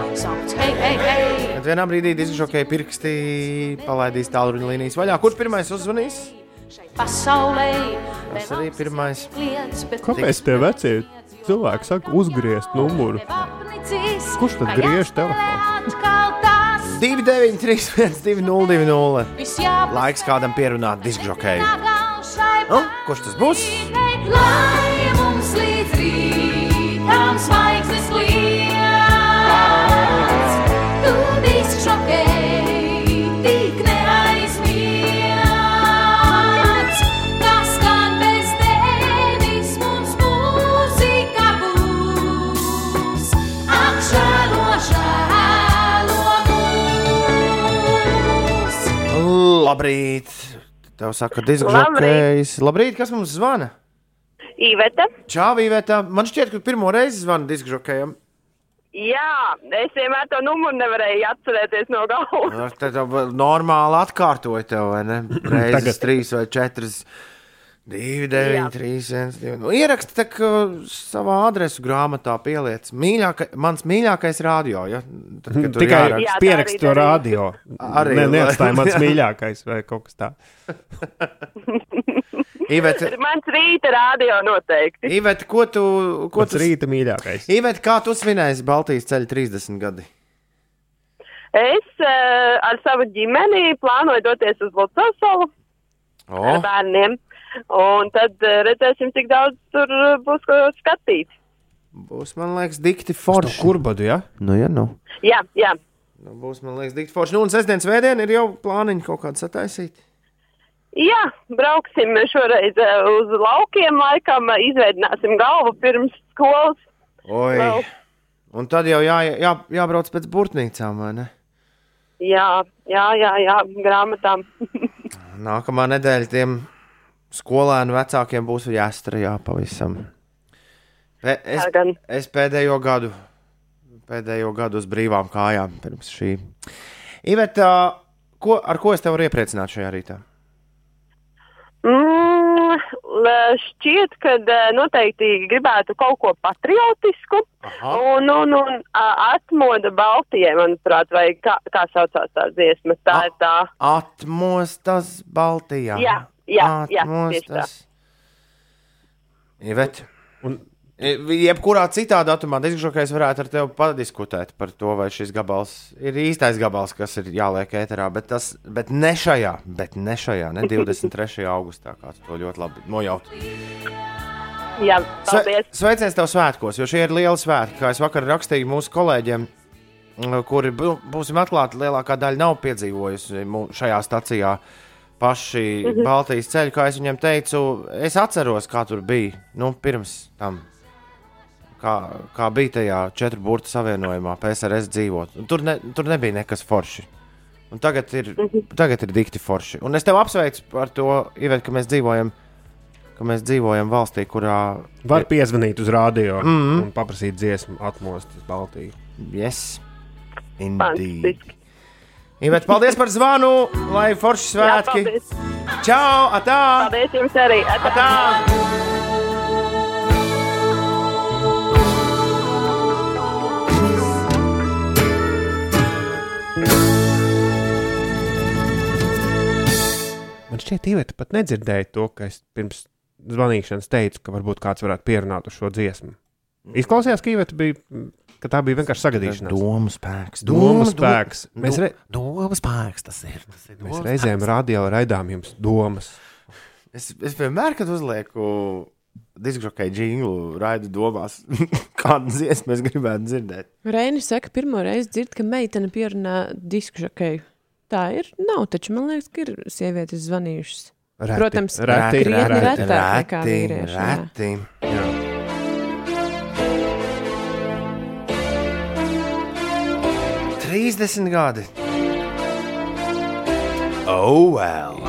Bet vienā brīdī diskžokēja pirksti palaidīs tālruņa līnijas vaļā. Kurš pirmais uzzvanīs? Tas arī pirmais. Kāpēc tie vecie cilvēki saka, uzgriezt numuru? Kurš tad griež telefonu? 293, 202, laiks kādam pierunāt diskžokēju. Nu, kurš tas būs? Lai Labrīt! Tev saka, diskžokējs. Labrīt, kas mums zvana? Iveta. Čau, Vīvētā. Man šķiet, ka pirmo reizi zvana diskžokējam. Jā, es vienmēr to numuru nevarēju atcerēties no galvas. Tā jau normāli atkārtoja tev, vai ne? Reizes Tagad. trīs vai četras. 2, 9, 3, 1, 2. Nu, ieraksti ka savā adresu grāmatā pieliec. Mīļāka, mans mīļākais radio. Ja? Tad, kad Tikai jāraksta. Jā, tā pierakst arī to radio. Arī, lai- neatstāj mans mīļākais vai kaut kas tāds. Iveta, Mans rīta rādio noteikti. Iveta, ko tu, ko Pats tu, rīta mīļākais. Iveta, kā tu svinēsi Baltijas ceļa 30 gadi? Es uh, ar savu ģimeni plānoju doties uz Lucasolu O, ar bērniem. Un tad uh, redzēsim, cik daudz tur uh, būs ko skatīt. Būs, man liekas, dikti forši. Kurbadu, ja? Nu, ja, nu. Jā, jā. nu. Būs, man liekas, dikti forši. Nu, un sestdienas vēdienā ir jau plāniņi kaut kāds sataisīt. Jā, brauksim šoreiz eh, uz laukiem, laikam eh, izveidināsim galvu pirms skolas. Oi. Vēl. Un tad jau jā, jā, jābrauc pēc burtnīcām, vai ne? Jā, jā, jā, jā grāmatām. Nākamā nedēļa tiem skolēnu vecākiem būs jāstrādā pavisam. Es, es pēdējo gadu, pēdējo gadu uz brīvām kājām pirms šī. Iveta, ko, ar ko es tev varu iepriecināt šajā rītā? Mm, šķiet, ka eh, noteikti gribētu kaut ko patriotisku. Aha. Un, un, un atmoda Baltijai, manuprāt, vai kā, kā saucās tā dziesma. Tā A- ir tā. Atmostas Baltijā. Jā, jā, jā, tieši tā. Iveta. Un- Jebkurā citā datumā diskžokais varētu ar tevi padiskutēt par to, vai šis gabals ir īstais gabals, kas ir jāliek ēterā, bet, tas, bet ne šajā, bet ne šajā, ne 23. augustā, kāds to ļoti labi nojaut. Jā, Sve, paldies. sveiciens tev svētkos, jo šie ir lieli svētki. Kā es vakar rakstīju mūsu kolēģiem, kuri, bū- būsim atklāti, lielākā daļa nav piedzīvojusi šajā stacijā paši Baltijas ceļu. Kā es viņiem teicu, es atceros, kā tur bija nu, pirms tam. Kā, kā bija tajā četru burtu savienojumā, PSRS dzīvot. Un Tur, ne, tur nebija nekas forši. Un tagad ir, tagad ir dikti forši. Un es tev apsveicu par to, Ivet, ka mēs dzīvojam, ka mēs dzīvojam valstī, kurā Var piezvanīt uz rādio mm. -hmm. un paprasīt dziesmu, atmostas Baltiju. Yes, indeed. Fantastiski. Ivet, paldies par zvanu, lai forši Jā, svētki. paldies. Čau, atā! Paldies jums arī. Atā. atā. Man šķiet, Iveta pat nedzirdēja to, ka es pirms zvanīšanas teicu, ka varbūt kāds varētu pierunāt uz šo dziesmu. Izklausījās, ka Iveta bija, ka tā bija vienkārši sagadīšanās. Domu spēks. Domu spēks. Mēs, re, Domu spēks tas ir. Tas ir mēs reizēm radio raidām jums domas. Es, es vienmēr, kad uzlieku diskžokai jinglu, raidu domās, kādu dziesmu es gribētu dzirdēt. Reini saka, pirmo reizi dzird, ka meitene pierunā disku žakeju. Tā ir. Nav, taču man liekas, ka ir sievietes zvanījušas. Reti, Protams, reti, krietni reti. retāk nekā vīrieši, jā. Reti. Jā. Trīsdesmit gadi. Oh, well.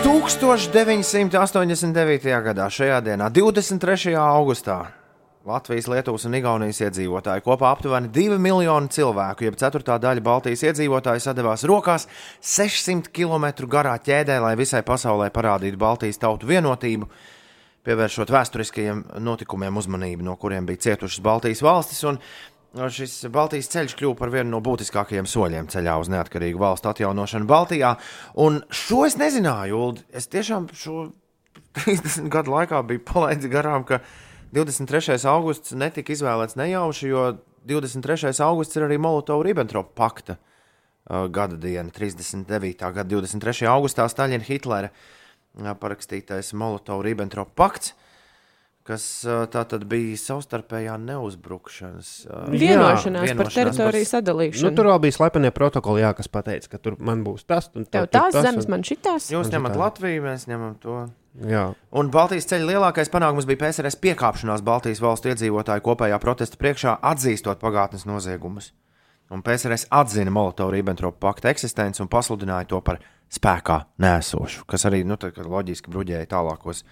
Tūkstoš 989. gadā, šajā dienā, 23. augustā, Latvijas, Lietuvas un Igaunijas iedzīvotāji kopā aptuveni 2 miljoni cilvēku, jeb ceturtā daļa Baltijas iedzīvotāju sadavās rokās 600 km garā ķēdē, lai visai pasaulē parādītu Baltijas tautu vienotību, pievēršot vēsturiskajiem notikumiem uzmanību, no kuriem bija cietušas Baltijas valstis. Un šis Baltijas ceļš kļuva par vienu no būtiskākajiem soļiem ceļā uz neatkarīgu valstu atjaunošanu Baltijā. Un šo es nezināju, Uld. Es tiešām šo 30 gadu laikā biju palaidis garām, ka 23. augusts netika izvēlēts nejauši, jo 23. augusts ir arī Molotova-Ribbentropa pakta uh, gada diena, 39. gada 23. augustā Staļina Hitlera uh, parakstītais Molotova-Ribbentropa pakts, kas uh, tā tad bija savstarpējā neuzbrukšanas. uh, Vienošanās par vienošanās par- teritoriju Nu, sadalīšanu. tur vēl bija slepenie protokoli, jā, kas teica, ka tur man būs tas, un tur tās tas, zemes, un- man šitās. Jūs Man ņemat tā. Latviju, mēs ņemam to. Jā, Un Baltijas ceļa lielākais panākums bija PSRS piekāpšanās Baltijas valstu iedzīvotāju kopējā protesta priekšā, atzīstot pagātnes noziegumus. Un PSRS atzina Molotova-Ribbentropa pakta eksistenci un pasludināja to par spēkā nēsošu, kas arī nu, loģiski bruģēja tālākos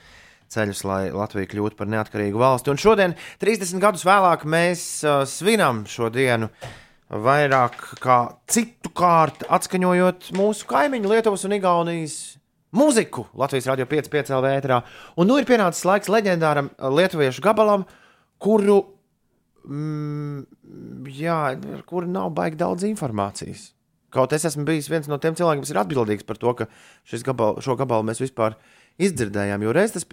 ceļus, lai Latvija kļūtu par neatkarīgu valsti. Un šodien, 30 gadus vēlāk, mēs uh, svinam šo dienu vairāk kā citu kārtu, atskaņojot mūsu kaimiņu Lietuvas un Igaunijas mūziku Latvijas Rādio 5,5 LV ēterā. Un nu ir pienācis laiks leģendāram uh, lietuviešu gabalam, kuru, mm, jā, ar kuru nav baigi daudz informācijas. Kaut es esmu bijis viens no tiem cilvēkiem, kas ir atbildīgs par to, ka gabal, šo gabalu mēs vispār izdzirdējām. Jo reiz tas,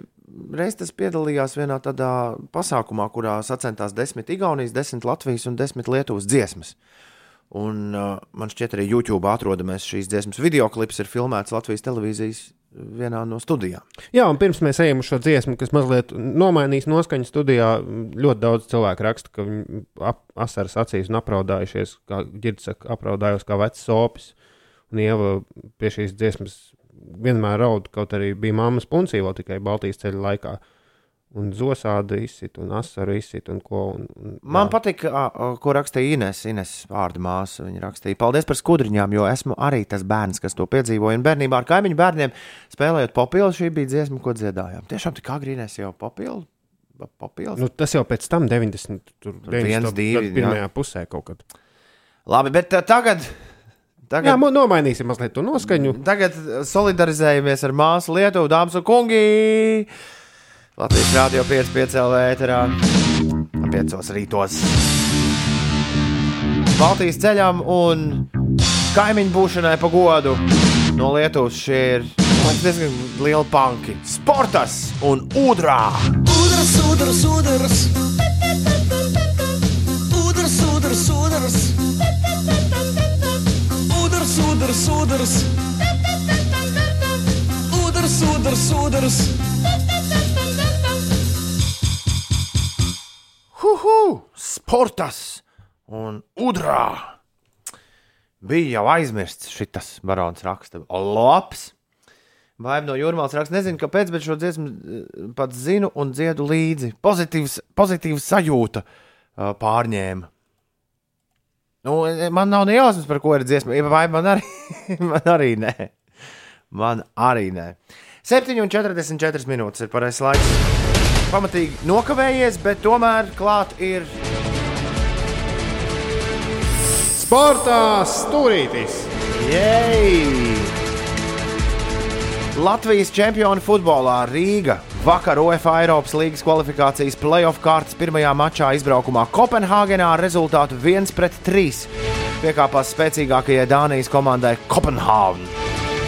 reiz tas piedalījās vienā tādā pasākumā, kurā sacentās desmit Igaunijas, desmit Latvijas un desmit Lietuvas dziesmas. Un uh, man šķiet, arī YouTube atrodamais šīs dziesmas video klips ir filmēts Latvijas televīzijas vienā no studijām. Jā, un pirms mēs ejam uz šo dziesmu, kas mazliet nomainīs noskaņu studijā, ļoti daudz cilvēku raksta, ka viņi ap, asaras acīs un apraudājušies, kā ģirds saka, apraudājos kā vecs sopis. Un Ieva pie šīs dziesmas vienmēr raud, kaut arī bija mammas puncī vēl tikai Baltijas ceļa laikā. Un zosāda izsit, un asaru izsit, un ko. Un, un, Man jā. patīk, ko rakstīja Ines, Ines vārdu māsa. Viņa rakstīja, paldies par skudriņām, jo esmu arī tas bērns, kas to piedzīvoja. Un bērnībā ar kaimiņu bērniem spēlējot popilu, šī bija dziesma, ko dziedājām. Tiešām tik agrīnēs jau popilu. Popilu. Nu, tas jau pēc tam 90. Tur, Tur viens, 90. divi, pirmajā pusē kaut kad. Labi, bet tagad, Jā, tagad, mo- nomainīsim mazliet to noskaņu. tagad solidarizējamies ar māsu Lietuvu, dāmas un kungi. Latvijas Rādio 5,5 LV 5 rītos. Baltijas ceļam un kaimiņu būšanai pa godu no Lietuvas šie ir diezgan lieli panki. Sportas un ūdrā! Udras, udras, udras. Udras, udras, udras. Udras, udras, udras. Udras, udras, udras. Huhu! Sportas un ūdrā! Bija jau aizmirsts šis barons raksta. Labs! Vai no jūrmālas raksta, nezinu, kāpēc, bet šo dziesmu eh, pats zinu un dziedu līdzi. Pozitīvs, pozitīvs sajūta uh, pārņēma. Nu, eh, man nav ne jausmas, par ko ir dziesma. Vai man arī, man arī nē. Man arī nē. 7,44 minūtes ir pareizais laiks. Pamatīgi nokavējies, bet tomēr klāt ir Sportā stūrītis! Jej! Latvijas čempioni futbolā Rīga vakar UEFA Eiropas līnijas kvalifikācijas playoff kārtas pirmajā mačā izbraukumā Kopenhāgenā ar rezultātu 1-3 piekāpās spēcīgākajai Dānijas komandai Kopenhāgen.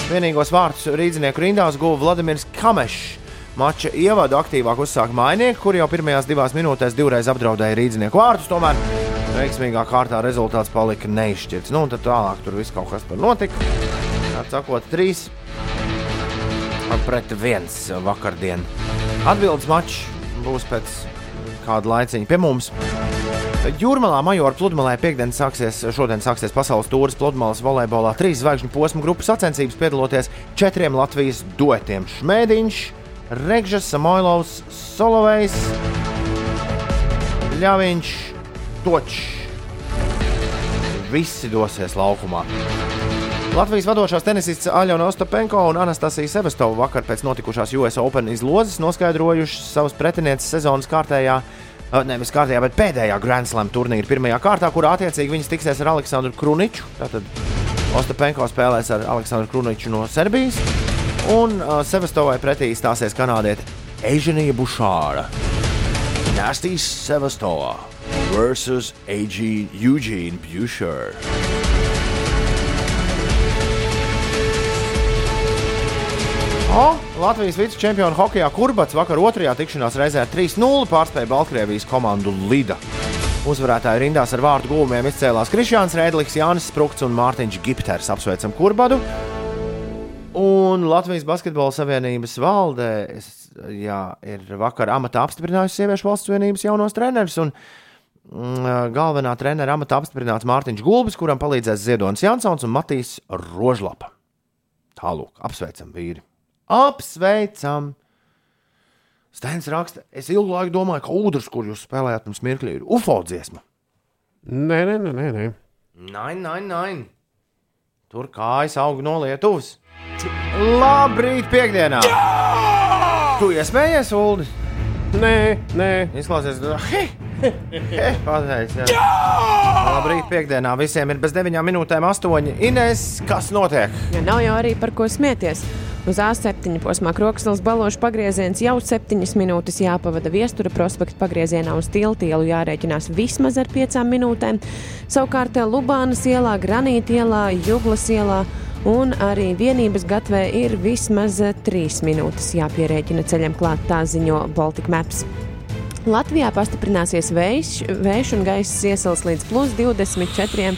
Vienīgos vārtus rīznieku rindās guva Vladimirs Kamešs. Mača ievadu aktīvāk uzsāka mainieki, kur jau pirmajās divās minūtēs divreiz apdraudēja rīznieku vārtus. Tomēr veiksmīgā kārtā rezultāts palika neizšķirts. Nu, un tad tālāk tur viss kaut kas tur notika. Tā sakot, trīs pret viens vakardien. Atbildes mačs būs pēc kāda laiciņa pie mums. Jūrmalā Majora pludmalē piekdien sāksies, šodien sāksies pasaules tūris pludmales volejbolā. Trīs zvaigžņu posmu grupu sacensības piedaloties četriem Latvijas duetiem - Šmēdiņš, Regžas, Samoilovs, Solovejs, Ļaviņš, Točs. Visi dosies laukumā. Latvijas vadošās tenisists Aļona Ostopenko un Anastasija Sevastova vakar pēc notikušās US Open izlozes noskaidrojušas savas pretinieces sezonas kārtējā, nevis kārtējā, bet pēdējā Grand Slam turnīra pirmajā kārtā, kurā attiecīgi viņas tiksies ar Aleksandru Kruniču. Tātad Ostopenko spēlēs ar Aleksandru Kruniču no Serbijas, un uh, Sevastovai pretī stāsies kanādiete Eiženija Bušāra. Nasty Sevastova versus AG Eugene Bušāra. O, Latvijas vicečempionu hokeja Kurbats vakar otrajā tikšanās reizē ar 3-0 pārspēja Baltkrievijas komandu Lida. Uzvarētāju rindās ar vārdu gūmiem izcēlās Krišjāns Rēdlis, Jānis Sprūks un Mārtiņš Gipters. Apsveicam Kurbadu! Un Latvijas Basketbola Savienības valdē es- jā, ir vakar amatā apstiprinājusi sieviešu valsts vienības jaunos trenerus. Un, mm, galvenā trenera amatā apstiprināts Mārtiņš Gulbis, kuram palīdzēs Ziedonis Jansons un Matīs Rožlapa. Tālāk, apsveicam vīri! Apsveicam! Stēns raksta, es ilgu laiku domāju, ka ūdens, kur jūs spēlējāt pirms mirkļa, ir UFO dziesma. Nē, nē, nē, nē. nē. Nē, nē, nē. Tur kājas aug no Lietuvas. Labrīt, piekdienā! Tu iespējies, Ulu! nē, nē. Izklausies, he, he, pateic, jā. Labrīt, piekdienā visiem ir bez 9 minūtēm 8. Ines, kas notiek? Ja nav jau arī par ko smieties. Uz A7 posmā Kroksnes balāžas pagrieziens jau 7 minūtes jāpavada viestura prospekta pagriezienā uz tiltielu jārēķinās vismaz ar 5 minūtēm. Savukārt Lubānas ielā, Granīta ielā, Juglas ielā un arī vienības gatvē ir vismaz 3 minūtes jāpierēķina ceļam klāt, tā ziņo Baltic Maps. Latvijā pastiprināsies vējš, vējš un gaiss iesals līdz plus 24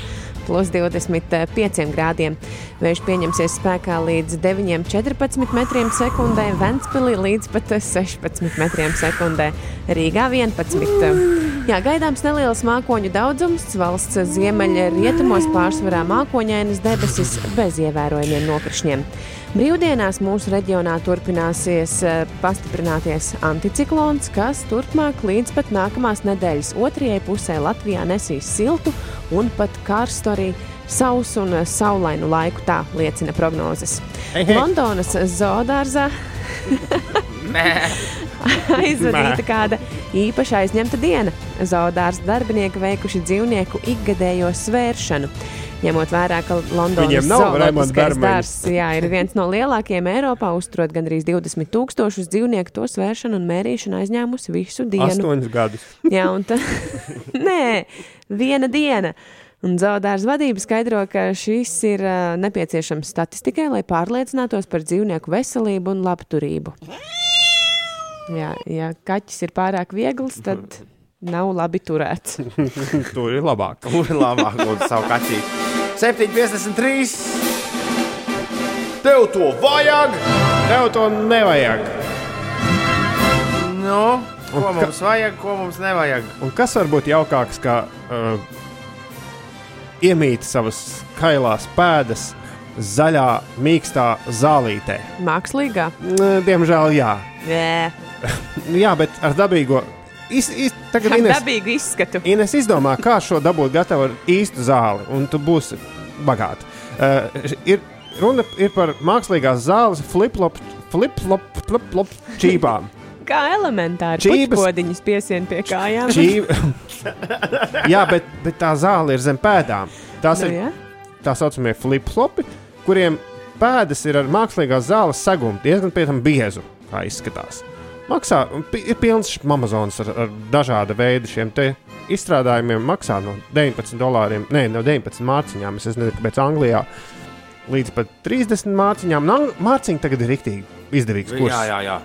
plus 25 grādiem. Vējš pieņemsies spēkā līdz 9,14 metriem sekundē, Ventspīlī līdz pat 16 metriem sekundē, Rīgā 11. Jā, gaidāms neliels mākoņu daudzums, valsts ziemeļa rietumos pārsvarā mākoņainas debesis bez ievērojumiem nokrišņiem. Brīvdienās mūsu reģionā turpināsies eh, pastiprināties anticiklons, kas turpmāk līdz pat nākamās nedēļas otrajai pusē Latvijā nesīs siltu un pat karstu arī sausu un saulainu laiku, tā liecina prognozes. Londonas zoodārzā aizvadīta kāda īpaša aizņemta diena. Zoodārza darbinieki veikuši dzīvnieku ikgadējo svēršanu. Ņemot vērā, ka Londonas Bermeņa. dārzs jā, ir viens no lielākajiem Eiropā, uzturot gandrīz 20 tūkstošus dzīvnieku, to svēršanu un mērīšanu aizņēmusi visu dienu. Astoņus gadus. Jā, un tā Nē, viena diena. Un zaudārs vadība skaidro, ka šis ir uh, nepieciešams statistikai, lai pārliecinātos par dzīvnieku veselību un labturību. Jā, ja kaķis ir pārāk viegls, tad nav labi turēts. Tur ir labāk. Kur ir labāk būt savu kaķīti? 7,53. Tev to vajag! Tev to nevajag. Nu, ko Un ka- mums vajag, ko mums nevajag? Un kas var būt jaukāks, kā uh, iemīt savas kailās pēdas zaļā, mīkstā zālītē? Mākslīgā? Diemžēl, jā. Nē, Jā, bet ar dabīgo. Iz, iz, tagad Ines, dabīgu izskatu. Ines izdomā, kā šo dabūt gatavu ar īstu zāli, un tu būsi bagāts. Uh, ir, runa ir par mākslīgās zāles flip-flop, flip-flop, flip-flop čībām. Kā elementāri puķodiņus piesien pie kājām. Čīb... Jā, bet, bet tā zāle ir zem pēdām. Tās Nu, ir jā. tā saucamie flip-flopi, kuriem pēdas ir ar mākslīgās zāles segumu, diezgan pie tam biezu, kā izskatās. Maksā, ir pilns Amazonas ar, ar dažāda veida šiem izstrādājumiem. Maksā no 19 dolāriem, ne, no 19 mārciņām. Es nezinu, kāpēc Anglijā līdz pat 30 mārciņām. Nu, mārciņa tagad ir rīktīgi izdevīgs kurs. Jā, jā, jā.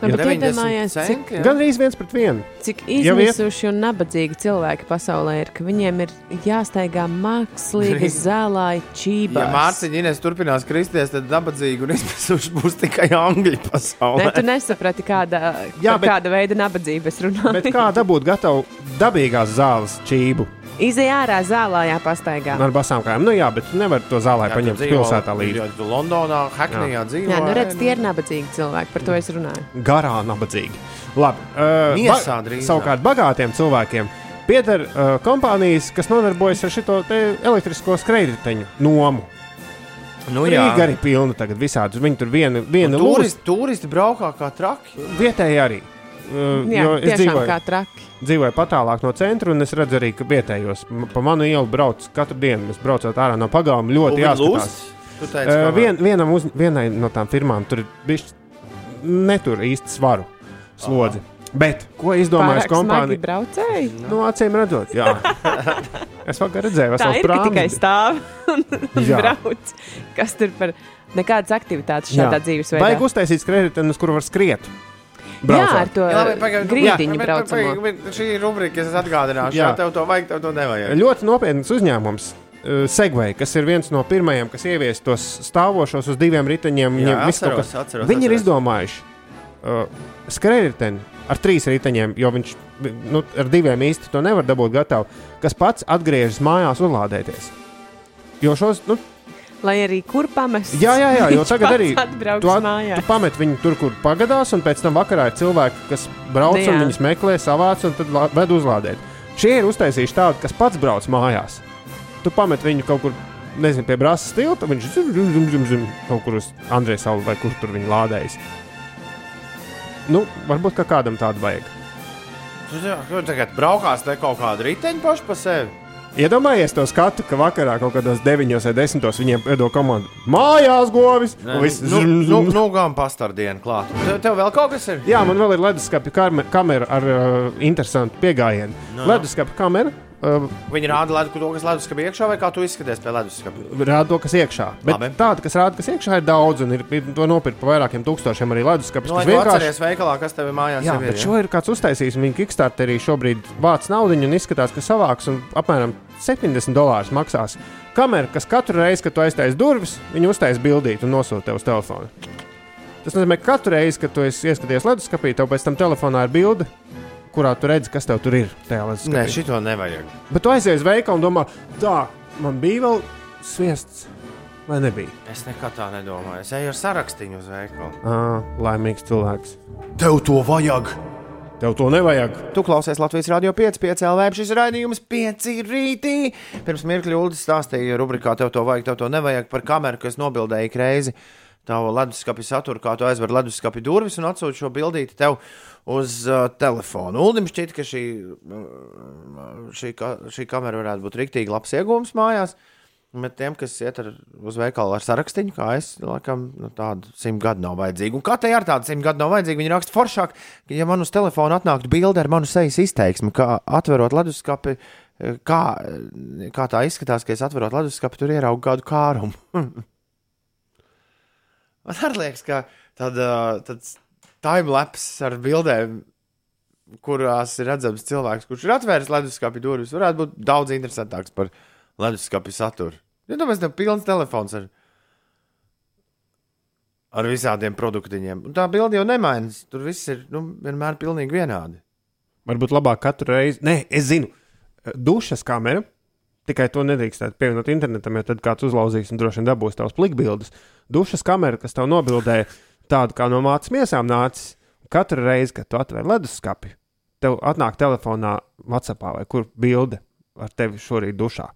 Bet 90 iedomājies, cik. Gan arī viens pret vienu. cik izmisuši un nabadzīgi cilvēki pasaulē ir, ka viņiem ir jāstaigā mākslīgas zālāji čībās. Ja Mārciņa Ines turpinās kristies, tad dabadzīgi un izmisuši būs tikai angļu pasaulē. Nē, tu nesaprati, kāda, Jā, bet- kāda veida nabadzība es runāju. Bet kā dabūt gatavu dabīgās zāles čību Izej ārā zālājā pastaigā. ar basām kājām? Nu jā, bet tu nevari to zālē Jā, paņemt dzīvo- pilsētā līdzi. Tu Londonā, Hackneyā dzīvo. Jā, nu redz, tie ir nabadzīgi cilvēki, par to es runāju. garā nabadzīgi. Labi, uh, Miesā drīzāk. savukārt bagātiem cilvēkiem pieder uh, kompānijas, kas nodarbojas ar šo elektrisko skrejriteņu nomu. Nu, jā, ir arī pilna tagad visādi. Viņi tur viena, viena lūdzu, turisti, turisti braukā kā traki. vietēji arī. Uh, Jā, es dzīvoju, kā traki. dzīvoju patālāk no centra, un es redzu arī, ka vietējos pa manu ielu brauc katru dienu. Es braucu ārā no pagalma, ļoti jāskatās. Tu teici, Uh, ka vien, vienam uz, vienai no tām firmām tur bijis netur īsti svaru slodzi. Bet ko izdomājas kompānija? braucēji. Nu, acīm redzot, jā. es vakar redzēju, Tā vesels ir, ka tikai stāv un, Jā. brauc. Kas tur par nekādas aktivitātes šādā dzīvesveidā? Vajag uztaisīt skrejteni, uz kuru var skriet. Jā, Braucot. ar to Jā, pagaid, grīdiņu bet Šī ir rubrika, kas atgādināšu. Jā. Jā, tev to vajag, tev to nevajag. Ļoti nopietns uzņēmums. uh, Segway, kas ir viens no pirmajiem, kas ievies tos stāvošos uz diviem riteņiem. Jā, atceros, kas- atceros, Viņi ir atceros. izdomājuši uh, skrejriteni ar trīs riteņiem, jo viņš nu, ar diviem īsti to nevar dabūt gatavu, kas pats atgriežas mājās uzlādēties. Jo šos, nu, Lai arī kur pamests. Jā, jā, jā, jo tagad arī tu, at- tu pamet viņu tur, kur pagadās, un pēc tam vakarā ir cilvēki, kas brauc Nu un jā. viņus meklē, savāc un tad ved uzlādēt. Šie ir uztaisījuši tādu, kas pats brauc mājās. Tu pamet viņu kaut kur, nezinu, pie brāzas tilta, viņš zum, zum, zum, zum, zum, kaut kur uz Andrēs salu vai kur tur viņa lādējas. Nu, varbūt ka kādam tādu vajag. Tu jā, tu tagad braukās te kaut kādu riteņu pašu pa sevi. Iedomājies to skatu, ka vakarā kaut kādos 9 vai 10 viņiem iedo komandu mājās govis. un viss nu, nu, nu, gan pastardienu klāt. Tev, tev vēl kaut kas ir? Jā, man vēl ir leduskapja karme- kamera ar uh, interesantu pieejamību. Nu, No, nu. leduskapja kamera uh, Viņi rāda ledu, to, kas leduskapī iekšā, vai kā tu izskaties pie leduskapī? rāda to, kas iekšā. Bet Labi. tāda, kas rāda, kas iekšā, ir daudz, un ir, ir to nopirkt par vairākiem tūkstošiem arī leduskapis. Nu, lai tu vienkārši- atceries veikalā, kas tev ir mājās. Jā, ir, bet šo ir kāds uztaisījis. Viņa Kickstarterī šobrīd vāc naudu un izskatās, ka savāks un apmēram 70 dolārus maksās kamera, kas katru reizi, kad tu aiztaisi durvis, viņa uztaisīs bildīt un nosūta tev uz telefonu. Tas nozīmē, ka katru reizi, kad tu esi ieskaties leduskapī, tev pēc tam telefonā ir bilde, kurā tu redzi, kas tev tur ir. tajā leduskapī. Nē, šito nevajag. Bet tu aizies uz veikalu un domā, tā, man bija vēl sviests, vai nebija? Es nekad tā nedomāju. Es eju ar sarakstu uz veikalu. À, laimīgs cilvēks. Tev to vajag! Tev to nevajag. Tu klausies Latvijas Rādio 5, 5 LV. Šis raidījums 5 rītī. Pirms mirkļa Ulas stāstīja rubrikā Tev to vajag, tev to nevajag par kameru, kas nobildēja reizi tavu leduskapi saturu, kā tu aizver leduskapi durvis un atsūti šo bildīti tev uz uh, telefonu. Uldim šķiet, ka šī, uh, šī, ka, šī kamera varētu būt rīktīgi labs iegūms mājās. Bet tiem, kas iet ar, uz veikalu ar sarakstu, kā es, laikam, nu, tādu simt gadu nav vajadzīga. Un te ar tādu simt gadu nav vajadzīga, viņi raksta foršāk, ka, ja man uz telefona atnāktu bilde ar manu sejas izteiksmi, kā atverot leduskapi, kā, kā tā izskatās, ka es atverot leduskapi, tur ieraugu kādu kārumu. man arī liekas, ka tāda, tāds timelapse ar bildēm. Kurās ir redzams cilvēks, kurš ir atvēris leduskapī durvis, varētu būt daudz interesantāks par leduskapī saturu. Ja domāju, tam pilns telefons ar, ar visādiem produktiem. Un tā bilde jau nemainas. Tur viss ir nu, vienmēr pilnīgi vienādi. Varbūt labāk katru reizi. Nē, es zinu, dušas kamera. Tikai to nedrīkstētu pievienot internetam, jo tad kāds uzlauzīs un droši vien dabūs tavas plikbildes. Dušas kamera, kas tev nobildēja tādu kā no mātes miesām nācis, katru reizi, kad tu atver leduskapi, tev atnāk telefonā, WhatsApp vai kur bilde ar tevi šorīt dušā.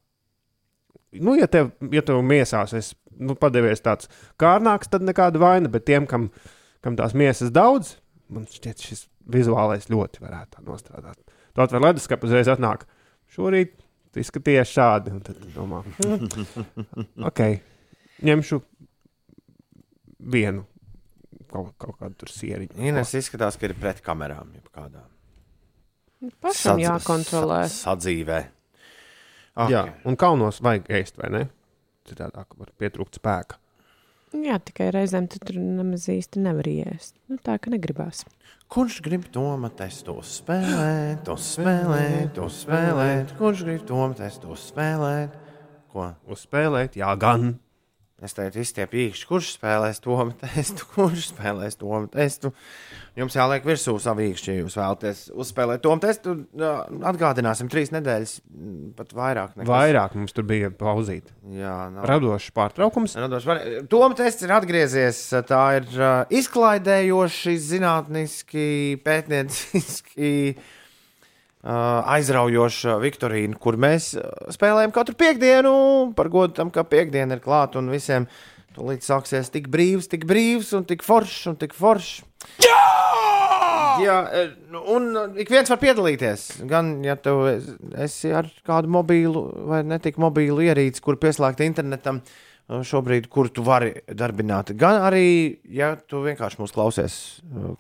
Nu, ja tev, ja tev miesās, es nu, padevies tāds kārnāks, tad nekāda vaina, bet tiem, kam, kam tās miesas daudz, man šķiet, šis vizuālais ļoti varētu tā nostrādāt. Tu atver leduskapu, uzreiz atnāk. Šorīt tu izskaties šādi, un tad domā, "Hm, ok, ņemšu vienu kaut, kaut kādu tur sieriņu. Ines izskatās, ka ir pret kamerām. jebkādām. Pašam Sadz- jākontrolē. sa- Sadzīvē. Jā, un kalnos vajag ēst, vai ne? Citādi var pietrūkt spēka. Jā, tikai reizēm tu tur nemaz īsti nevar iest. Nu, tā ka negribās. Kurš grib to matēt, to spēlēt, to spēlēt, to spēlēt? Kurš grib to matēt, to spēlēt? Ko? Uzspēlēt, jā, gan. Es teicu, izstiep īkšķi, kurš spēlēs to testu, kurš spēlēs to testu. Jums jāliek virsū savu īkšķi, ja jūs vēlaties uzspēlēt to testu. Jā, Atgādināsim, trīs nedēļas, m, pat vairāk. nekas. Vairāk mums tur bija pauzīt. Jā, nav. Radošs pārtraukums. Radošs var- Toma tests ir atgriezies. Tā ir uh, izklaidējoši, zinātniski, pētnieciski aizraujoša Viktorīna, kur mēs uh, spēlējam katru piekdienu. Par godu tam, ka piekdiena ir klāta un visiem tūlīt sāksies tik brīvs, tik brīvs un tik foršs un tik foršs. Jā! Jā, eh, nu, un uh, ik viens var piedalīties. Gan, ja tu es- esi ar kādu mobīlu vai netik mobīlu ierīci, kur pieslēgta internetam, uh, šobrīd, kur tu vari darbināt. Gan arī, ja tu vienkārši mūs klausies,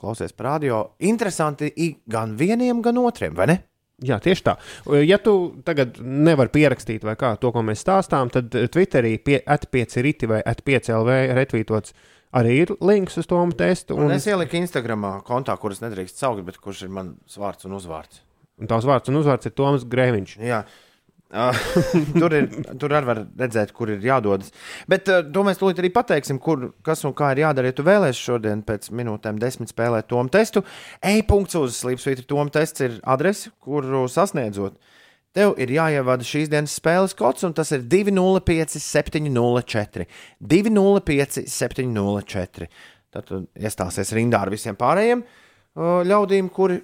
klausies par radio, interesanti gan vieniem, gan otriem, vai ne? Jā, tieši tā. Ja tu tagad nevari pierakstīt vai kā to, ko mēs stāstām, tad Twitterī pie atpieci rīti vai atpieci LV retvītots arī ir links uz to testu. Un Un, es ieliku Instagramā kontā, kuras nedrīkst saukt, bet kurš ir mans vārds un uzvārds. un tavs vārds un uzvārds ir Toms Grēviņš. Jā. Uh, tur, ir, tur arī var redzēt, kur ir jādodas. Bet uh, to mēs tūlīt arī pateiksim, kur, kas un kā ir jādara. Ja tu vēlēsies šodien pēc minūtēm desmit spēlēt tomu testu, e-punkts uz slīpsvītra tomu tests ir adrese, kuru sasniedzot. Tev ir jāievada šīs dienas spēles kods, un tas ir 205704. 205704. Tad tu iestāsies rindā ar visiem pārējiem uh, ļaudīm, kuri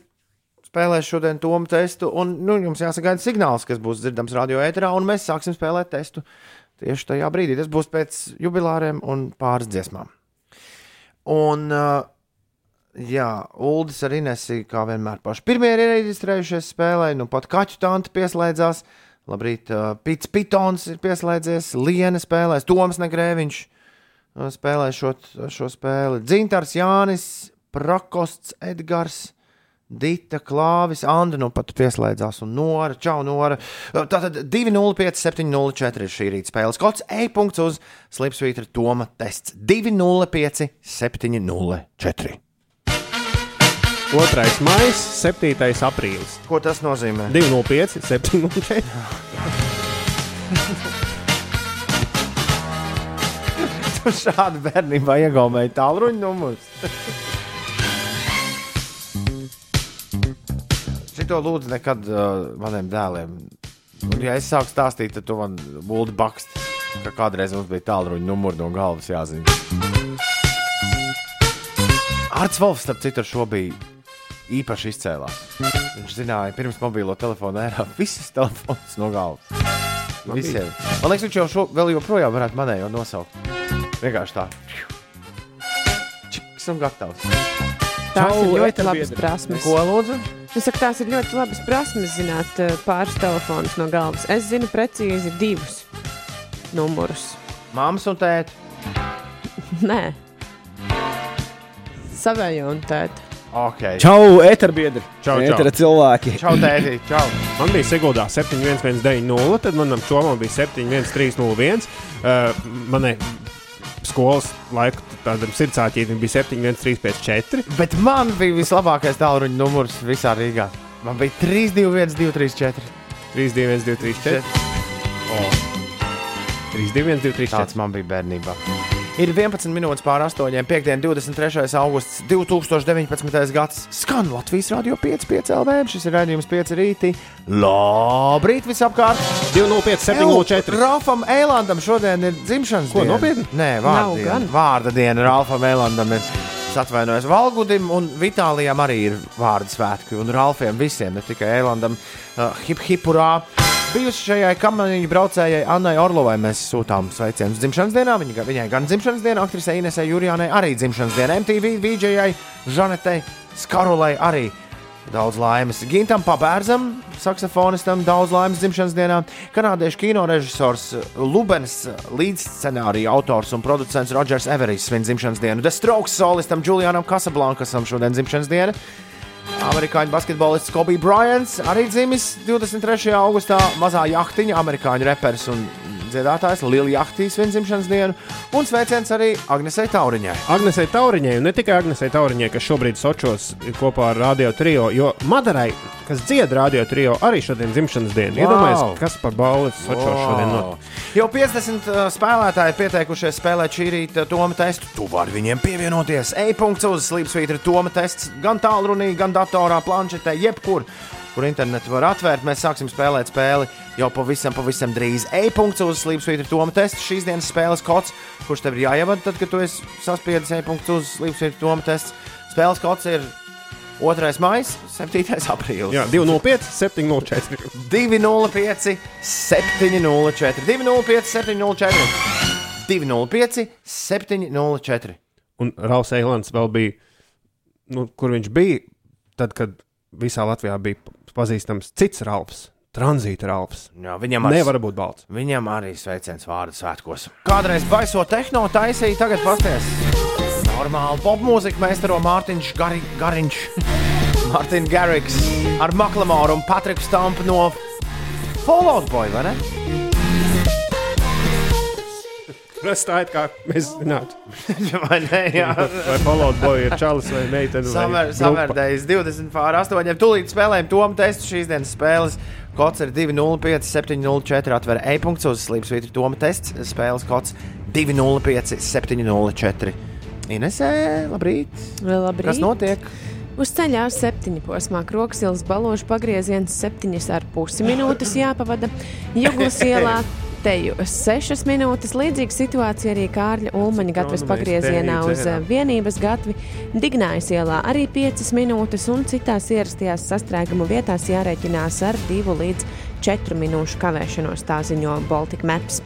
spēlēs šodien tomu testu, un nu, jums jāsagaida signāls, kas būs dzirdams radio ēterā, un mēs sāksim spēlēt testu tieši tajā brīdī. Tas būs pēc jubilāriem un pāris dziesmām. Un, uh, jā, Uldis ar Inesī, kā vienmēr, paši pirmie ir iereģistrējušies spēlē, nu pat kaķu tante pieslēdzās. Labrīt, uh, Pits Pitons ir pieslēdzies, Liena spēlēs, Toms Negrēviņš spēlē šo, šo spēli. Dzintars Jānis, Prokosts Edgars. Dita, Klāvis, Anna nu pat pieslēdzās, un Nora, Čau, Nora. Tātad 205, 704 ir šī rīta spēles kods, e-punkts uz Slipsvītra Toma tests 205, 704. 2. maija, 7. aprīlis. Ko tas nozīmē? 205, 704. Tu šādi bērnībā iegaumēji tālruņa numurus. Šito lūdzu nekad uh, maniem dēliem. Un, ja es sāku stāstīt, tad tu man būtu bakst, ka kādreiz mums bija tālruņa numurs no galvas jāzina. Arts Volfs, starp citu, ar šo bija īpaši izcēlās. Viņš zināja, pirms mobilo telefona ērā visas telefonus no galvas. Visiem. Man liekas, viņš jau šo, vēl joprojām varētu manējo nosaukt. Vienkārši tā. Čiks un gatavs. Tās Čau, ir ļoti labas prasmes. Ko lūdzu? Es saku, tās ir ļoti labas prasmes zināt eh, pāris telefonus no galvas. Es zinu precīzi divus numurus. Māmas un tēti. Nē, savējo un tēta. Okay. Čau, eterbiedri! Čau, čau. Etera cilvēki! Čau, tēti. Čau. Man bija Siguldā 7190, tad manam čomam bija 71301. Uh, manai skolas laiku tādam sirdsāķītam bija 71354. Bet man bija vislabākais tālruņa numurs visā Rīgā. Man bija 321, 234. 321, 234. 321, 234. Tāds man bija bērnībā. Ir 11 minūtes pār 8, 5, 23. augusts 2019. gads. Skan Latvijas radio 5,5 LV. Šis ir raidījums 5 rītī. Labrīt visapkārt! 205, 704. Ralfam Eilandam šodien ir dzimšanas Ko, diena. nopietni? Nē, vārda diena. Vārda diena Ralfam Eilandam ir. Atvainojos Valgudim, un Vitālijam arī ir vārdu svētki. Un Ralfiem visiem, ne tikai Eilandam, uh, hip hipurā. Bijusi šajai kamaniņu braucējai Annai Orlovai mēs sūtām sveicienus dzimšanas dienā. Viņa, viņai gan dzimšanas diena, aktrisei Inesai Jurijānai arī dzimšanas diena, MTV VJai, Žanetei Skarulai arī. Daudz laimes Gintam Pabērzam, saksofonistam, daudz laimes dzimšanas dienā. Kanādiešu kino režisors Lubens, līdzscenārija autors un producents Rodžers Everijs svin dzimšanas dienu. The Strokes solistam Julianam Casablankasam šodien dzimšanas diena. Amerikāņu basketbolists Kobe Bryants arī dzimis 23. augustā. Mazā jahtiņa, amerikāņu reperis un dziedātājs Lilija Jahtīs svin dzimšanas dienu. Un sveiciens arī Agnesei Tauriņai. Agnesei Tauriņai, un ne tikai Agnesei Tauriņai, kas šobrīd Sočos kopā ar Radio Trio, jo Madarai, kas dzied Radio Trio, arī šodien dzimšanas diena. Wow! Iedomājieties, kas par balvu Sočos šodien notiek. Jau 50 uh, spēlētāji pieteikušies spēlēt šī rīta Toma testu. Tu vari viņiem pievienoties. E-punkts uz Slimsvītra Toma tests gan tālrunī, gan datorā, planšetē, jebkur. Kur internetu var atvērt, mēs sāksim spēlēt spēli jau pavisam, pavisam drīz. E-punkts uz Slimsvītra Toma testu. Šīs dienas spēles kods, kurš tev ir jāievada, tad, kad tu esi saspiedis E-punkts uz Slimsvītra Toma testu. Spēles kods ir 2. maija, 7. aprīlis. Jā, 205, 704. 205, 704, 205, 704, 205, 704. Un Rauls Eilants vēl bija, nu, kur viņš bija, tad, kad visā Latvijā bija pazīstams cits Ralfs, tranzīta Ralfs. Jā, viņam arī Nevar būt balts. Viņam arī sveiciens vārdu svētkos. Kādreiz baiso tehno taisīja, tagad pasties. Normāli popmūziku meistaro Mārtiņš Gari, Gariņš, Mārtiņš Garriks ar Maklamoru un Patriku Stampu no Fallout Boy, vai ne? Tas tā ir kā mēs zinātu. vai ne? Jā. Vai Fallout Boy ir čalis vai meitene. Samērdejas 20 pār 8. Tūlīt spēlējam tomu testu šīs dienas spēles. Kods ir 205, 704. Atver e-punkts uz Slimsvītra Toma tests. Spēles kods 205, 704. Inesē, labrīt! Labrīt. Kas notiek? Uz ceļā septiņu posmā Kroksilas baložu pagrieziens septiņas ar pusi minūtes jāpavada. Juglas ielā teju sešas minūtes. Līdzīga situācija arī Kārļa Ulmaņa gatavas pagriezienā uz vienības gatvi. Dignājas ielā arī piecas minūtes un citās ierastajās sastrēgumu vietās jārēķinās ar divu līdz četru minūšu kavēšanos, tā ziņo Baltic Maps.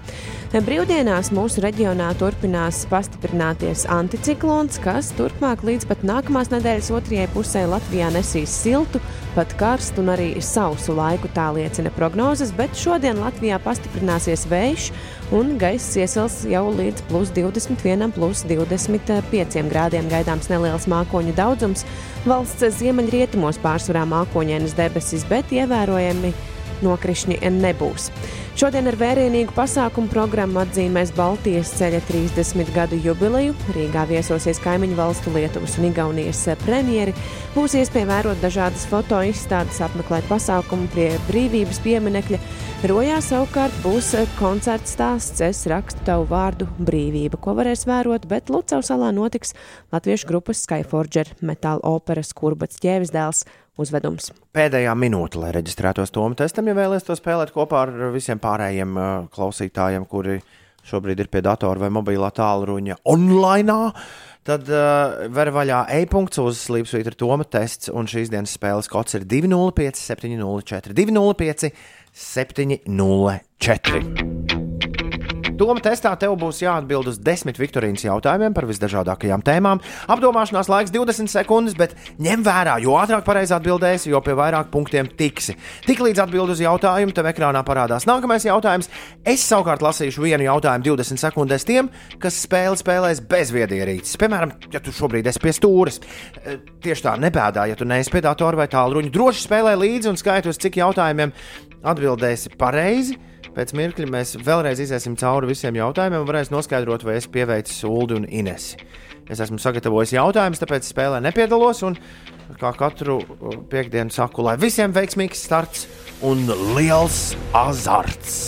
Brīvdienās mūsu reģionā turpinās pastiprināties anticiklons, kas turpmāk līdz pat nākamās nedēļas otrajai pusē Latvijā nesīs siltu, pat karstu un arī sausu laiku, tā liecina prognozes, bet šodien Latvijā pastiprināsies vējš un gaiss iesils jau līdz plus 21, plus 25 grādiem gaidāms neliels mākoņu daudzums. Valsts ziemeļrietumos pārsvarā mākoņienas debesis, bet ievērojami nokrišņi nebūs. Šodien ar vērienīgu pasākumu programmu atzīmēs Baltijas ceļa 30 gadu jubileju. Rīgā viesosies kaimiņu valstu Lietuvas un Igaunijas premjeri. Būs iespēja vērot dažādas foto izstādes, apmeklēt pasākumu pie brīvības pieminekļa. Rojā savukārt būs koncerts stāsts Es rakstu tavu vārdu brīvība, ko varēs vērot, bet Lucau salā notiks latviešu grupas Skyforger metāla operas kurbats ķēvis dēls uzvedums. Pēdējā minūte, lai reģistrētos Tomu testam, ja vēlaties to spēlēt kopā ar visiem pārējiem uh, klausītājiem, kuri šobrīd ir pie datora vai mobilā tālruņa online. Tad uh, ver vaļā e-punkts uz slīpsvītra Toma tests, un šīs dienas spēles kods ir 205, 704, 205, 704. Doma testā tev būs jāatbild uz desmit Viktorīnas jautājumiem par visdažādākajām tēmām. Apdomāšanās laiks 20 sekundes, bet ņem vērā, jo ātrāk pareizi atbildēsi, jo pie vairāk punktiem tiksi. Tiklīdz atbild uz jautājumu, tev ekrānā parādās nākamais jautājums. Es savukārt lasīšu vienu jautājumu 20 sekundēs tiem, kas spēli spēlēs bez viedierīces. Piemēram, ja tu šobrīd esi pie stūres. Eh, Tieši tā, nebēdā, ja tu neesi pie datora vai tālruņa. Droši spēlē līdzi un skaiti uz cik jautājumiem atbildēsi pareizi. Pēc mirkļa mēs vēlreiz iziesim cauri visiem jautājumiem un varēsim noskaidrot, vai es pieveicu Ulu un Inesi. Es esmu sagatavojis jautājumus, tāpēc spēlē nepiedalos. Un, kā katru uh, piekdienu saku, lai visiem veiksmīgs starts un liels azarts.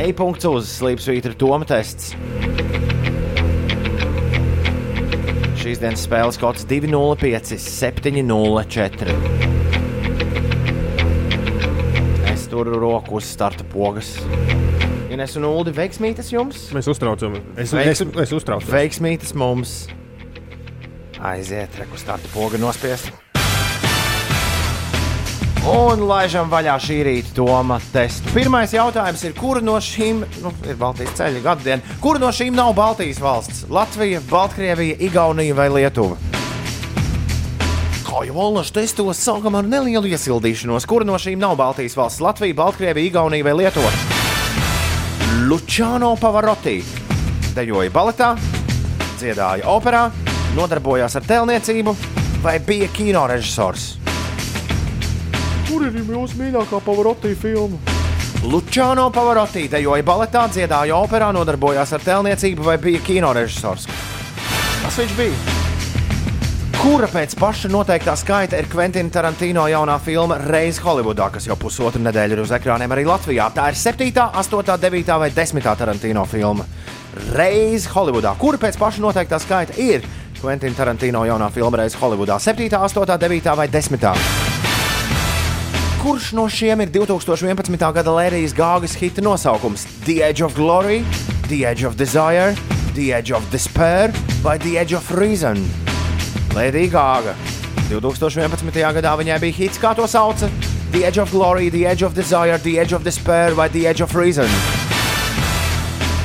E-punkts uz slīpsvītra Toma tests. Šīs dienas spēles kods 205, 704. Es turu roku uz starta pogas. Ines un Ulu, veiksmītas jums! Mēs uztraucamies. Es, Veiks- es, es uztraucos. Veiksmītas mums! Aiziet, reku starta poga nospiest. Un laižam vaļā šī rīta Toma testu. Pirmais jautājums ir, kura no šīm, nu, ir Baltijas ceļa gada diena, kura no šīm nav Baltijas valsts? Latvija, Baltkrievija, Igaunija vai Lietuva? Jau Olaņš testos, sākam ar nelielu iesildīšanos. Kura no šīm nav Baltijas valsts? Latvija, Baltkrievija, Igaunija vai Lietuva? Lučāno Pavarotti dejoja baletā, dziedāja operā, nodarbojās ar tēlniecību vai bija kino režisors. Kur ir jūsu mīļākā Pavarotti filma? Lučāno Pavarotti dejoja baletā, dziedāja operā, nodarbojās ar tēlniecību vai bija kino režisors. Tas viņš bija. Kura pēc paša noteiktā skaita ir Kventina Tarantino jaunā filma Reiz Holivudā, kas jau pusotru nedēļu ir uz ekrāniem arī Latvijā? Tā ir 7, 8, 9 vai 10 Tarantino filma. Reiz Holivudā. Kura pēc paša noteiktā skaita ir Kventina Tarantino jaunā filma Reiz Holivudā? 7, 8, 9 vai 10? Kurš no šiem ir 2011. gada Lērijas Gāgas hita nosaukums? The Edge of Glory, The Edge of Desire, The Edge of Despair vai The Edge of Reason? Lēdija Gāga. 2011. gadā viņai bija hits, kā to sauca. The Edge of Glory, The Edge of Desire, The Edge of Despair vai The Edge of Reason.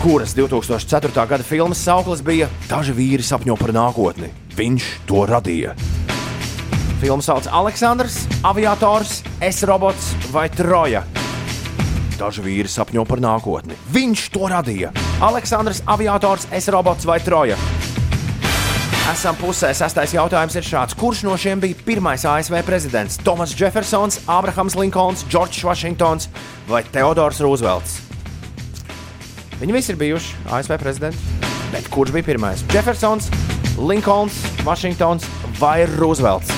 Kuras 2004. gada filmas sauklis bija Daži vīri sapņo par nākotni. Viņš to radīja. Filmu sauc Aleksandrs, Aviators, Es robots vai Troja. Daži vīri sapņo par nākotni. Viņš to radīja. Aleksandrs, Aviators, Es robots vai Troja. Esam pusē. Sastais jautājums ir šāds. Kurš no šiem bija pirmais ASV prezidents? Tomas Jeffersons, Abrahams Linkolns, Džordžs Vašingtons vai Teodors Roosevelts? Viņi visi ir bijuši ASV prezidenti. Bet kurš bija pirmais? Jeffersons, Linkolns, Vašingtons vai Roosevelts?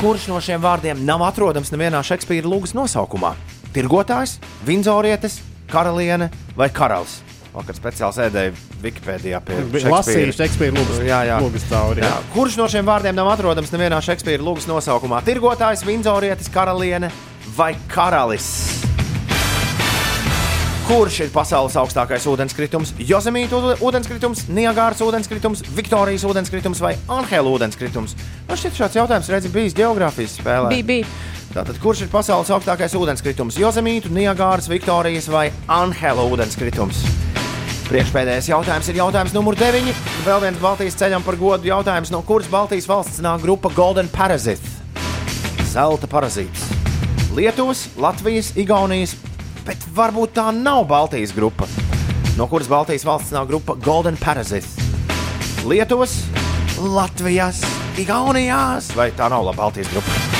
Kurš no šiem vārdiem nav atrodams nevienā Šekspīra lūgas nosaukumā? Tirgotājs, Vindzorietis, karaliene vai karalis? Vakar speciāli sēdēju Wikipēdijā Lasīju Šekspīra lūgas, Jā, jā. lūgas cauri. Jā. Jā. Kurš no šiem vārdiem nav atrodams nevienā Šekspīra lūgas nosaukumā? Tirgotājs, Vindzorietis, karaliene vai karalis? Kurš ir pasaules augstākais ūdenskritums? Jozemīta ūde- ūdenskritums, Niagāras ūdenskritums, Viktorijas ūdenskritums vai Anhela ūdenskritums? Man šķiet, šāds jautājums redzi bijis geogrāfijas spēlē. Bija, bija. Tātad, kurš ir pasaules augstākais ūdenskritums? Jozemītu, Niagāras, Viktorijas vai Anhela ūdenskritums? Priekšpēdējais jautājums ir jautājums numur 9. Vēl viens Baltijas ceļam par godu jautājums, no kuras Baltijas valsts nāk grupa Golden Parasite. Zelta parazīts. Lietuvas, Latvijas, Igaunijas, bet varbūt tā nav Baltijas grupa. No kuras Baltijas valsts nāk grupa Golden Parasite? Lietuvas, Latvijas, Igaunijas, vai tā nav Baltijas grupa?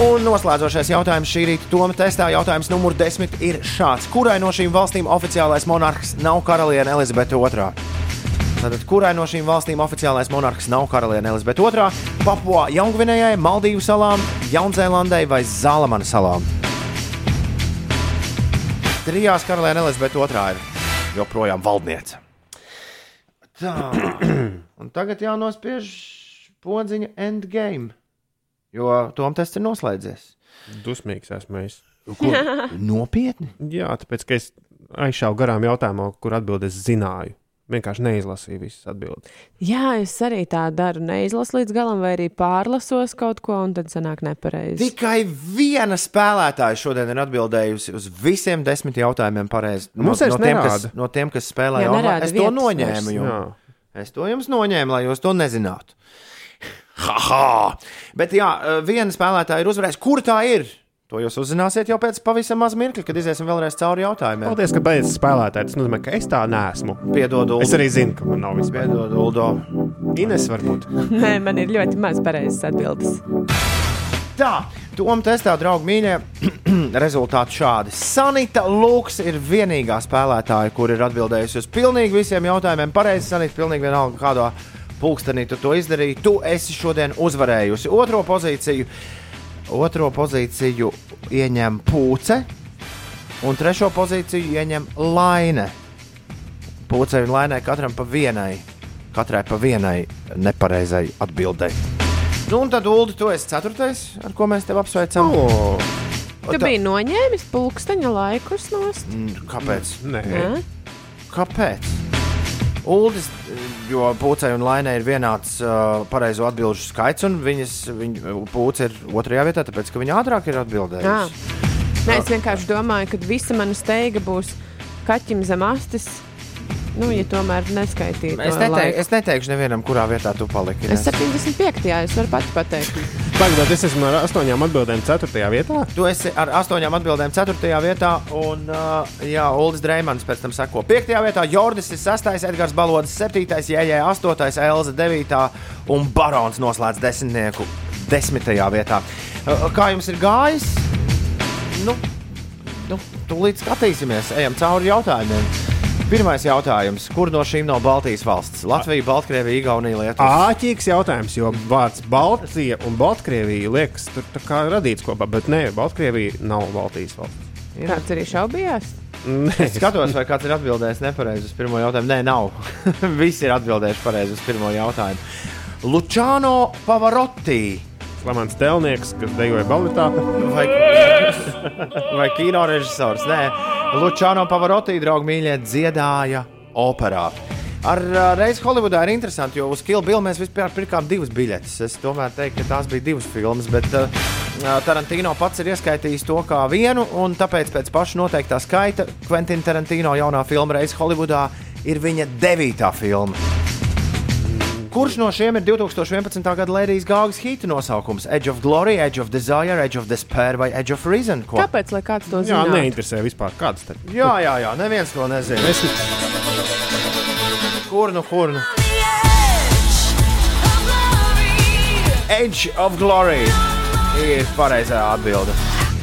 Un noslēdzošais jautājums šī rīta Toma testā. Jautājums numur 10 ir šāds. Kurai no šīm valstīm oficiālais monarhs nav karaliene Elizabete II? Tātad, kurai no šīm valstīm oficiālais monarhs nav karaliene Elizabete II? Papua Jaungvinējai, Maldīvu salām, Jaunzēlandai vai Zālamana salām? Trijās karaliene Elizabete II ir joprojām valdniece. Tā. Un tagad jānospiež podziņa endgame. Jo Toms tests ir noslēdzies. Dusmīgs esmu es. Ko? Nopietni. Jā, tāpēc, ka es aizšāvu garām jautājumā, kur atbildēs zināju. Vienkārši neizlasīju visas atbildes. Jā, es arī tā daru. Neizlasu līdz galam, vai arī pārlasos kaut ko, un tad sanāk nepareizi. Tikai viena spēlētāja šodien ir atbildējusi uz visiem desmit jautājumiem pareizi. No, Mums vairs no, tiem, kas, no tiem, kas spēlē jau es to noņēmu. Es to jums noņēmu, lai jūs to nezinātu. Haha! Bet jā, viena spēlētāja ir uzvarējusi. Kur tā ir? To jūs uzzināsiet jau pēc pavisam maz mirkļa, kad iziesim vēlreiz cauri jautājumiem. Paldies, ka beidzat spēlētāji. Tas nozīmē, ka es tā neesmu. Piedod, Es arī zinu, ka man nav vispār. Piedod, Uldo. Ines varbūt. Nē, man ir ļoti maz pareizas atbildes. Tā, Tom testā, draugi, mīļie, rezultāti šādi. Sanita Lūks ir vienīgā spēlētāja, kur ir atbildējusi uz pilnīgi visiem jautājumiem. Pareizi, Sanita, pilnīgi vienalga, kādā pulkstenī tu to izdarīji. Tu esi šodien uzvarējusi. Otro pozīciju, otro pozīciju ieņem Pūce, un trešo pozīciju ieņem Laine. Pūcei un Lainai katram pa vienai, katrai pa vienai nepareizai atbildēji. Nu, un tad, Ulu, tu esi ceturtais, ar ko mēs tevi apsveicam. O, Tu biji noņēmis pulksteņa laikus nost? Mm, Kāpēc? nē, Jā. Kāpēc? Uldis, jo pūcei un lainai ir vienāds uh, pareizo atbildžu skaits, un viņas viņa, pūce ir otrajā vietā, tāpēc ka viņa ātrāk ir atbildējusi. Nē, es vienkārši domāju, ka visa mana steiga būs kaķim zem astes. Nu, ja tomēr neskaitītu. Es, neteik, es neteikšu nevienam, kurā vietā tu paliki. Es Ines. 75. Jā, es varu pati pateikt. Pagaidām, es esmu ar astoņām atbildēm, ceturtajā vietā. Tu esi ar astoņām atbildēm, ceturtajā vietā, un uh, jā, Uldis Dreimans pēc tam seko. Piektajā vietā Jordis ir sastais, Edgars Balodis septītais, Jējē astotais, Elza devītā un Barons noslēdz desmitnieku desmitajā vietā. Uh, kā jums ir gājis? Nu, nu, tūlīt skatīsimies, ejam cauri jautājumiem. Pirmais jautājums. Kur no šīm nav Baltijas valsts? Latvija, Baltkrievija, Igaunija, Lietuva. Āķīgs jautājums, jo vārds Baltija un Baltkrievija liekas tur tā kā radīts kopā, bet nē, Baltkrievija nav Baltijas valsts. Kāds arī šaubījās? Nē, Skatos, vai kāds ir atbildējis nepareizi uz pirmo jautājumu. Nē, nav. Visi ir atbildējuši pareizi uz pirmo jautājumu. Lučāno Pavarotti Lamants Telnieks, kas dejoja baletā. vai, vai kino režisors? Nē, Lučāno Pavarotti, draugi mīļie, dziedāja operā. Ar reizi Holivudā ir interesanti, jo uz Kill Bill mēs vispār pirkām divas biļetes. Es tomēr teiktu, ka tās bija divas filmas, bet uh, Tarantino pats ir ieskaitījis to kā vienu, un tāpēc pēc paša noteiktā skaita Quentin Tarantino jaunā filma Reiz Holivudā ir viņa devītā filma. Kurš no šiem ir 2011. gada Lērijas Gaugas hīta nosaukums? Edge of Glory, Edge of Desire, Edge of Despair vai Edge of Reason? Ko? Kāpēc, lai kāds to Jā, zinātu? neinteresē vispār kāds tad. Jā, jā, jā, neviens to nezina. Es, Kur nu, kur nu? Edge of Glory ir pareizā atbilde.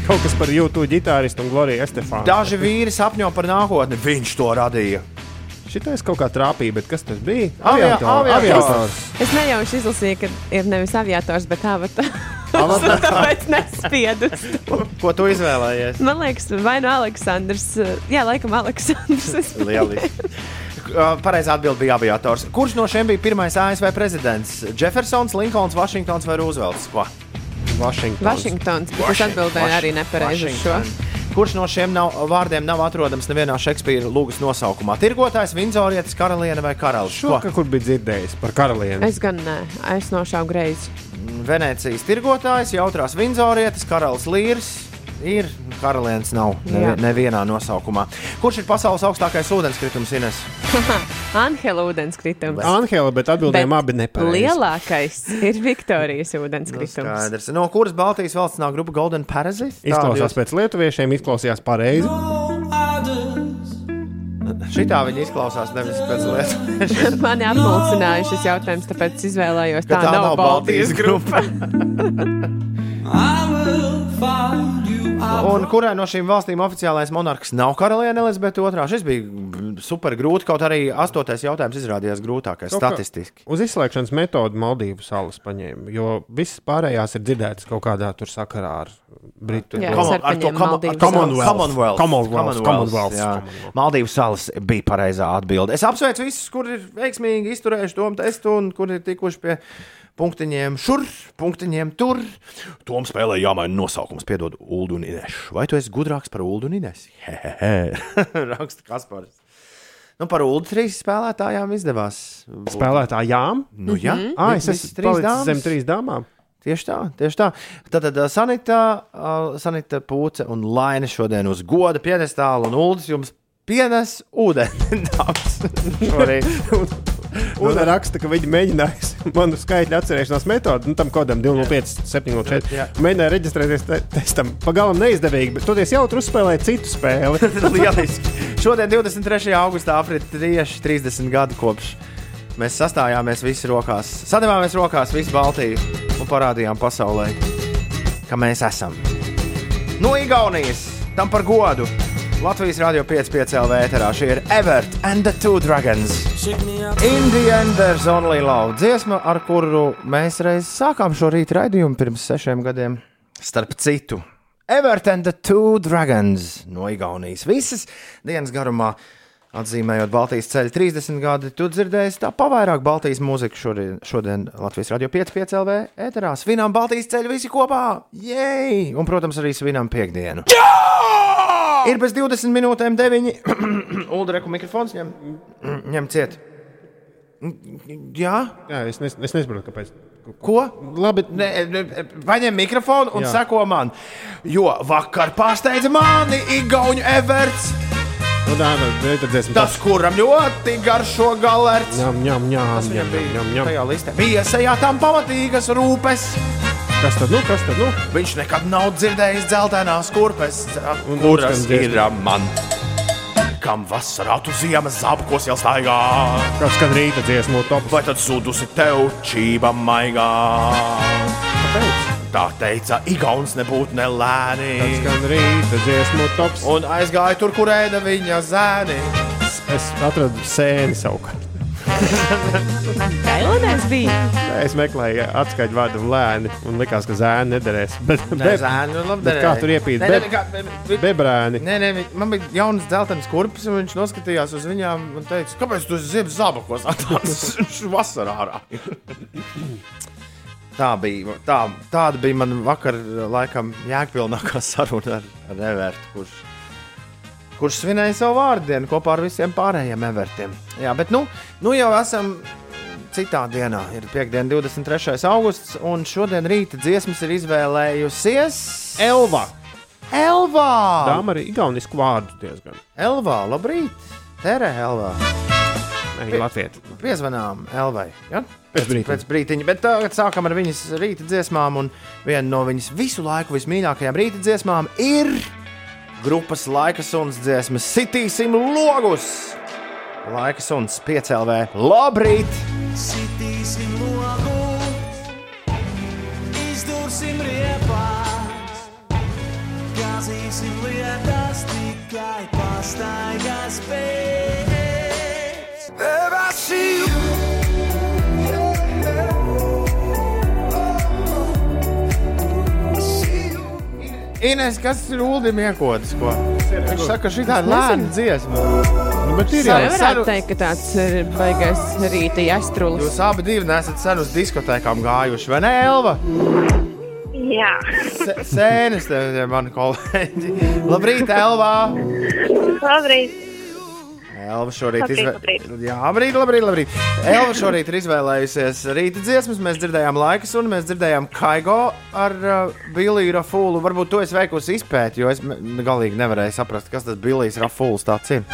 kaut kas par YouTube ģitāristu un Gloriju Estefānu. Daži vīri sapņo par nākotni, viņš to radīja. Šitais kaut kā trāpīja, bet kas tas bija? Avia- Aviator- aviators. Es nejauši izlasīju, ka ir nevis aviators, bet avatars. Tāpēc nespiedu. Ko tu izvēlējies? Man liekas, vai nu Aleksandrs. Jā, laikam Aleksandrs. Lieliski. Uh, Pareizā atbilde bija aviators. Kurš no šiem bija pirmais ASV prezidents? Jeffersons, Linkolns, Vašingtons vai Roosevelts? Ko? Vašingtons. Vašingtons. bet Es atbildēju arī nepareizi šo. Kurš no šiem nav, vārdiem nav atrodams nevienā Šekspīra lūgas nosaukumā? Tirgotājs, Vindzorietis, karaliene vai karalis? Šo ka kur bija dzirdējis par karalieni. Es gan nē, es nošāvu greizi. Venecijas tirgotājs, jautrās Vindzorietis, karalis Līrs. Ir karalienes nav nevi, nevienā nosaukumā. Kurš ir pasaules augstākais ūdenskritums, Ines? Anhela ūdenskritums. Anhela, bet atbildējām abi nepareizi. lielākais ir Viktorijas ūdenskritums. Skaidrs. No kuras Baltijas valsts nāk grupa Golden Parasite? Izklausās pēc lietuviešiem, izklausījās pareizi. Šitā viņi izklausās nevis pēc lietas. Mani apmulsināja šis jautājums, tāpēc izvēlējos tā, tā nav, nav Baltijas grupa. Un kurai no šīm valstīm oficiālais monarhs nav karaliene Elizabete II? Šis bija mm, super grūti, kaut arī astotais jautājums izrādījās grūtākais Kaut statistiski. Uz izslēgšanas metodu Maldīvu salas paņēma, jo visas pārējās ir dzirdētas kaut kādā tur sakarā ar Britu. Commonwealth. Maldīvu salas bija pareizā atbilde. Es apsveicu visus, kur ir veiksmīgi izturējuši to testu un kur ir tikuši pie punktiņiem šur, punktiņiem tur. Tom spēlē jāmaina nosaukums, piedod Ulu un Inešu. Vai tu esi gudrāks par Ulu un Inesu? Hehehe, raksta Kaspars. Nu, par Ulu trīs spēlētājām izdevās. Spēlētājām? Nu, jā, Ah, es esmu trīs dāmas. zem trīs dāmām. Tieši tā, tieši tā. Tad, tad Sanita, ā, Sanita Pūce un Laina šodien uz goda piedestāla un Uldis jums pienes ūdeni. Šorīt. Un raksta, ka viņi mēģinājis manu skaitļu atcerēšanās metodi, nu, tam kodam 205, 704. Jā. Mēģināja reģistrēties te testam. Pagaidām neizdevīgi, bet toties jau tur uzspēlēja citu spēli. Lieliski. Šodien, 23. augustā, aprit tieši 30 gadu kopš mēs sastājāmies visi rokās, sadavāmies rokās visu Baltiju un parādījām pasaulē, ka mēs esam. No Igaunijas tam par godu. Latvijas Rādio 5,5 LV ēterā šī ir Evert and the Two Dragons. In the end, there's only love. Dziesma, ar kuru mēs reiz sākām šo rītu raidījumu pirms sešiem gadiem. Starp citu, Evert and the Two Dragons no Igaunijas. Visas dienas garumā atzīmējot Baltijas ceļu 30 gadi, tu dzirdēsi tā pavairāk Baltijas mūziku šodien, šodien Latvijas radio 5,5 LV ēterā. Svinām Baltijas ceļu visi kopā! Jej! Un, protams, arī svinām piekdienu. Jā! Ir bez 20 minūtēm 9. Uldreku mikrofons ņem, ņem ciet. Jā, Jā, es, nes, es nesaprotu, kāpēc. ko? Labi, Ne, ne, paņem mikrofonu un Jā. seko man. Jo vakar pārsteidza mani Igaunijas Everts, nu, tā ir dziesma. tas, kuram ļoti garšo galerts. Ņem, ņem, ņem, Tas ņem, ņem, ņem. tajā listē. Bija sejā tam pamatīgas rūpes. Kas tad, nu, kas tad, nu? Viņš nekad nav dzirdējis dzeltenās kurpes, Un kuras ir man. Kam vasarā tu ziemas zābakos jau staigā, Kas skan rīta dziesmu top? vai tad sudusi tev čība maigā? Tā teica, Igauns nebūtu Kas nelēni. skan rīta dziesmu tops? Un aizgāja tur, kur ēda viņa zēni. Es atradu sēni savukārt. Kailonēs bija. Nē, Es meklēju atskaņu vārdu lēni un likās, ka zēni nederēs. Bet, Nē, bet, zēni, nu, labi bet kā tur iepīt? Nē, nē, Be- kā- be- be- Bebrēni. Nē, nē, man bija jaunas dzeltenas kurpes, un viņš noskatījās uz viņām un teica, kāpēc tu ziemas zābakos atnācis Viņš vasarā ārā? Tā bija, tā, tāda bija man vakar, laikam, jēgpilnākā saruna ar, ar Evertu, kurš, kurš svinēja savu vārdienu kopā ar visiem pārējiem Evertiem. Jā, bet nu, nu jau esam citā dienā. Ir piekdiena, 23. augusts, un šodien rīta dziesmas ir izvēlējusies Elva. Elvā! Dāma arī igaunisku vārdu diezgan. Elvā, labrīt! Terē, Elvā! Latvijas. Piezvanām Elvai. Ja? Pēc brīdiņa. Pēc brīdiņa. Bet tagad sākam ar viņas rīta dziesmām. Un viena no viņas visu laiku vismīļākajām rīta dziesmām ir grupas laika suns dziesmas Sitīsim logus! Laika suns piecēlvē. Labrīt! Sitīsim logus, izdursim riepās, gāzīsim lietas tikai pastaigas pēc. Debesī! Ines, kas ir Ulim iekodas? Ko? Viņš saka, ka šī ir lēna dziesma. Nu, bet ir jau. Saru- varētu teikt, ka tāds ir baigais rīta jāstrulis. Jūs abi divi nesat sen uz diskotēkām gājuši, vai ne, Elva? Jā, Sēnes, te te mani kolēģi. Labrīt, Elvā! labrīt. Elva šorīt Labrīt, izvēlējusies. Jā, labrīt, labrīt, labrīt. Elva šorīt ir izvēlējusies rīta dziesmas. Mēs dzirdējām laikus, un mēs dzirdējām Kaigo ar uh, Billiju Rafūlu. Varbūt to es veikusi izpēti, jo es galīgi nevarēju saprast, kas tas Billijs Rafūls tāds ir.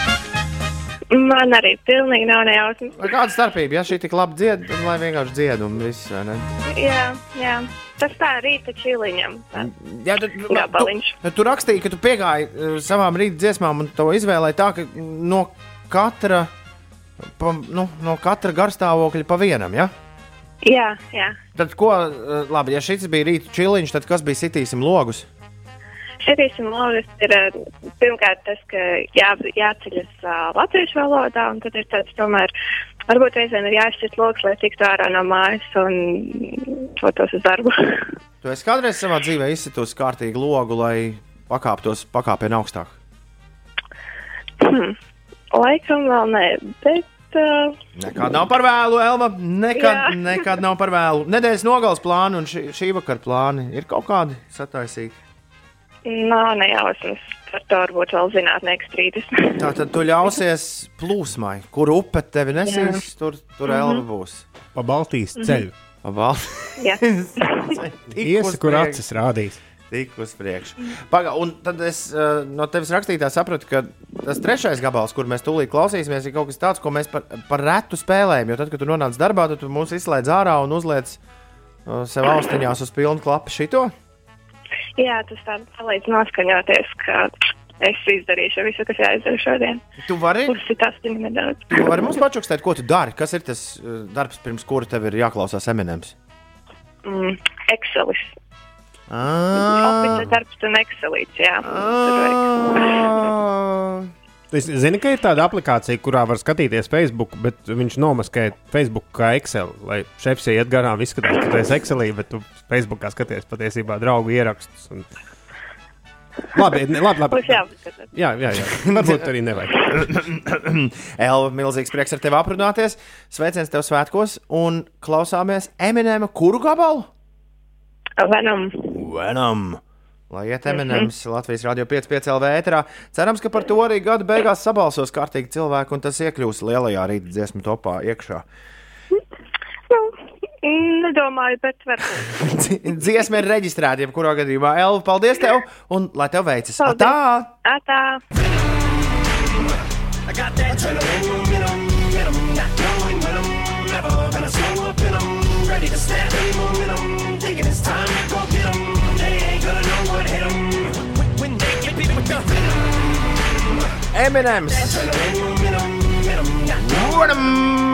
Man arī pilnīgi nav nejausmas. Kāda starpība? Ja šī tik labi dzied, tad lai vienkārši dzied un viss, vai ne? Jā, jā. Tas tā rīta čiliņam. Tā. Jā, tu, Gabaliņš. tu, tu rakstīji, ka tu piegāji uh, savām rīta dziesmām un to izvēlēji tā, ka no katra, pa, nu, no katra garstāvokļa pa vienam. Ja? Jā, jā. Tad, ko, uh, labi, ja šis bija rīta čiliņš, tad kas bija sitīsim logus? Šerīsim Lauris ir eh, pirmkārt tas, ka jā, jāceļas uh, latviešu valodā, un tad ir tāds tomēr, varbūt reizēm ir jāizšķirt loks, lai tiktu ārā no mājas un dotos uz darbu. Tu esi kādreiz savā dzīvē izsitusi kārtīgi logu, lai pakāptos pakāpienu augstāk. Hmm. Laikam vēl nē, bet uh, Nekad nav par vēlu, Elma. Nekad, Jā. nekad nav par vēlu. Nedēļas nogales plāni un šī, šī vakara plāni ir kaut kādi sataisīti. nav nejausmas. Par to varbūt vēl zinātnieks strīdus. Tā tad tu ļausies plūsmai, kur upe tevi nesīs, tur, tur Mhm. Elma būs. Pa Baltijas ceļu. Pa val- Jā. Tik Iesi, uz kur acis rādīs. Tik uz priekšu. Paga, un tad es uh, no tevis rakstītā sapratu, ka tas trešais gabals, kur mēs tūlīt klausīsimies, ir kaut kas tāds, ko mēs par, par retu spēlējam. Jo tad, kad tu nonāc darbā, tad tu mūs izslēdz ārā un uzliec uh, sev austiņās uz pilnu klapu šito. Jā, tas tāds palīdz noskaņoties, ka es izdarīšu visu, kas jāizdara šodien. Tu vari, tu vari mums pačukstēt, ko tu dari. Kas ir tas uh, darbs, pirms kura tev ir jāklausās Eminems? Mm, Excelis. Ah, Oficiāls darbs un Excelīts, jā. Ah. Es zinu, ka ir tāda aplikācija, kurā var skatīties Facebook, bet viņš nomaskē Facebook kā Excel. Lai šefs iet garām, izskatās, ka tu esi Excelī, bet tu Facebookā skaties patiesībā draugu ierakstus. Un... Labi, ne- labi, labi. Jā, jā, jā. Varbūt arī nevajag. Elva, milzīgs prieks ar tevi aprunāties. Sveiciens tev svētkos un klausāmies Eminema kuru gabalu? Venom. Venam! Lai iet Eminems Latvijas Rādio 5,5 LV ēterā. Cerams, ka par to arī gada beigās sabalsos kārtīgi cilvēki un tas iekļūs lielajā rīta dziesmu topā iekšā. Nu, nedomāju, bet varbūt. Dzi- Dziesma ir reģistrēta, jebkurā gadījumā. Elva, paldies tev un lai tev veicas! Paldies. Tā! Atā. Eminems! Venam!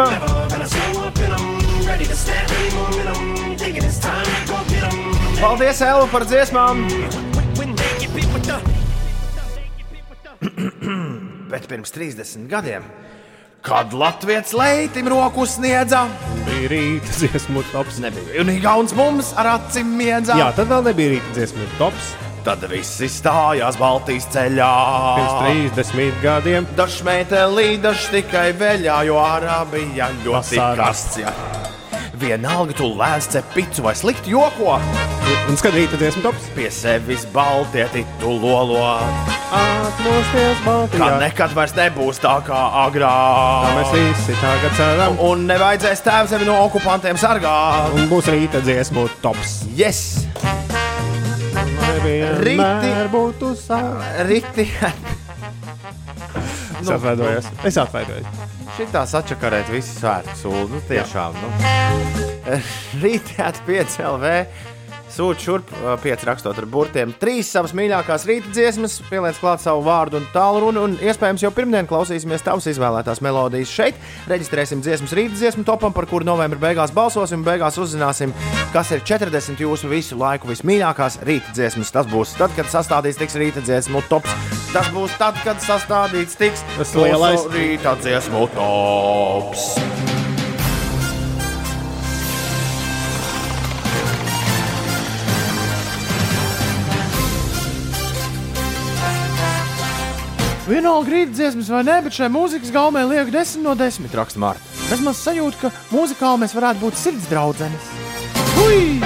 Paldies, Elva, par dziesmām! Bet pirms 30 gadiem, kad Latvijas leitim roku sniedza, Bija rīta dziesmu tops. nebija un Gauns mums ar acīm miedza. Jā, tad vēl nebija rīta dziesmu tops. Tad visi stājās Baltijas ceļā. Pirms 30 gadiem. Dažs metālī, dažs tikai veļā, jo ārā bija ļoti karsts. jā. Vienalga, tu lēns cepicu vai slikti joko. Un skat rīta dziesmu tops. Pie sevis baltieti tu lolo. Atmosties Kā Baltijā. nekad vairs nebūs tā kā Tā agrāk. mēs visi tagad ceram. Un nevajadzēs tēvu zemi no okupantiem sargāt. Un būs rīta dziesmu tops. Yes! Rīti būtu sāpīgi. Es atvainojos. Es atvainojos. Šitā sačakarēt visu svētku sūdu. Nu, tiešām. Nu. Rītā 5 LV. Sūta šurp, pieci rakstot ar burtiem. Trīs savas mīļākās rīta dziesmas, pieliec klāt savu vārdu un tālruni. Un iespējams, jau pirmdien klausīsimies tavas izvēlētās melodijas šeit. Reģistrēsim dziesmas rīta dziesmu topam, par kuru novembrī beigās balsosim. Beigās uzzināsim, kas ir 40 jūsu visu laiku vismīļākās rīta dziesmas. Tas būs tad, kad sastādīts tiks rīta dziesmu tops. Tas būs tad, kad sastādīts tiks lielais. rīta dziesmu tops. Vienalga rīta dziesmas vai nē, bet šai mūzikas gaumē liek 10 no 10. Raksta Marta. Es man sajūtu, ka mūzikāli mēs varētu būt sirds draudzenes. Ui!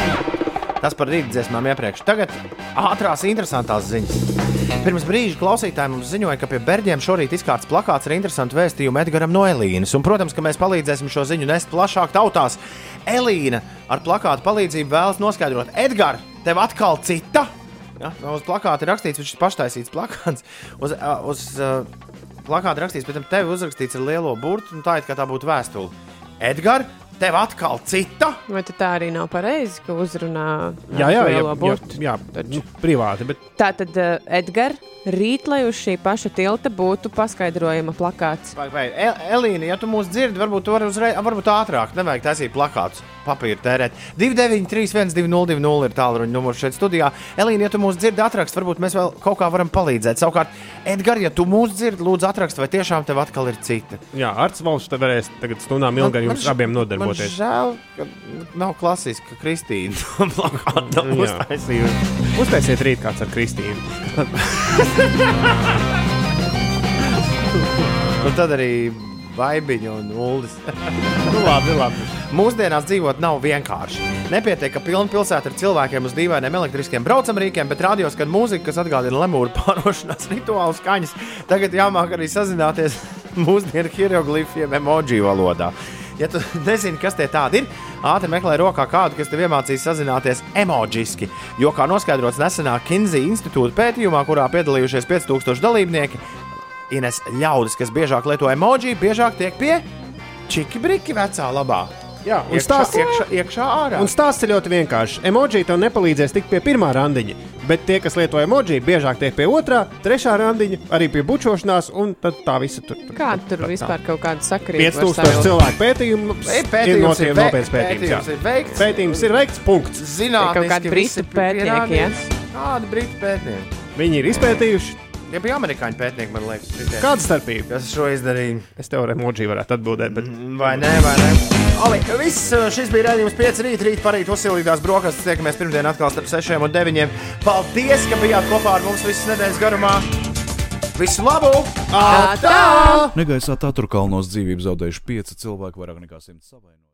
Tas par rīta dziesmām iepriekš. Tagad ātrās, interesantās ziņas. Pirms brīža klausītāji mums ziņoja, ka pie Berģiem šorīt izkārts plakāts ar interesantu vēstījumu Edgars no Elīnas. Un, protams, ka mēs palīdzēsim šo ziņu nest plašāk tautās. Elīna ar plakātu palīdzību vēlas noskaidrot, Edgars, tev atkal cita? Ja, uz plakāta ir rakstīts, viņš ir paštaisīts plakāts. Uz, uz uh, plakāta rakstīts, pēc tam tev uzrakstīts ar lielo burtu, un tā it kā tā būtu vēstule. Edgars, tev atkal cita? Vai tā arī nav pareizi, ka uzrunā Jā, jā, jā, jā, burtu? jā, Taču. nu, privāti. Bet Tā tad, uh, Edgars, rīt, lai uz šī paša tilta būtu paskaidrojama plakāts. Vai, vai, El- Elīna, ja tu mūs dzirdi, varbūt tu vari uzreiz, varbūt ātrāk, nevajag taisīt plakātus. papīru tērēt. 293, 1202 ir tālruņa numurs šeit studijā. Elīna, ja tu mūs dzirdi, atrakst, varbūt mēs vēl kaut kā varam palīdzēt. Savukārt, Edgars, ja tu mūs dzirdi, lūdzu, atrakst, vai tiešām tev atkal ir cita. Jā, Arts Valsts te varēs tagad stundām ilgi jums ž- abiem Man nodarboties. žēl, ka nav klasiski, ka Kristīna Jā. uztaisījusi. Uztaisiet rīt kāds ar Kristīnu. Un tad arī Vaibiņa un Uldis. Nu, labi, labi. Mūsdienās dzīvot nav vienkārši. Nepietiek, ka pilna pilsēta ir cilvēkiem uz dīvainiem elektriskiem braucamrīkiem, bet radio skan mūzika, kas atgādina lemūru pārošanās rituālu skaņas. Tagad jāmāk arī sazināties mūsdienu hieroglifiem emoji valodā. Ja tu nezini, kas tie tādi ir, ātri meklē rokā kādu, kas tev iemācīs sazināties emojiski. Jo, kā noskaidrots nesenā Kinzija institūta pētījumā, kurā piedalījušies 5000 dalībnieki, Ines ļaudis, kas biežāk lieto emoji, biežāk tiek pie čiki briki vecā labā. Jā, un Iekšā, stāsts iekšā, iekšā ārā. Un stāsts ir ļoti vienkāršs. Emoji tev nepalīdzēs tikt pie pirmā randiņa, bet tie, kas lieto emoji, biežāk tiek pie otrā, trešā randiņa, arī pie bučošanās, un tad tā visa tur. tur Kāda tur vispār kaut kāda sakarība? var 5000 savilkt? cilvēku ir pētījums ir nopietns pētījums. jā. pētījums ir veikts. Pētījums ir veikts, punkts. Zinātniski Kaut kādi britu pētnieki. Kādi britu pētnieki? Viņi ir izpētījuši. Tie bija amerikāņu pētnieki, man liekas. šitie. Kāda starpība? Kas šo izdarīja? Es tev ar emoji varētu atbildēt, bet Vai nē, vai nē? Oli, viss uh, šis bija redzējums 5 rīt, rīt parīt uzsilīgās brokastis. Tiekamies pirmdien atkal starp 6 un 9. Paldies, ka bijāt kopā ar mums visas nedēļas garumā. Visu labu! Tā! Negaisā Taturkalnos dzīvību zaudējuši pieci cilvēki, vairāk nekā simts savainojuši.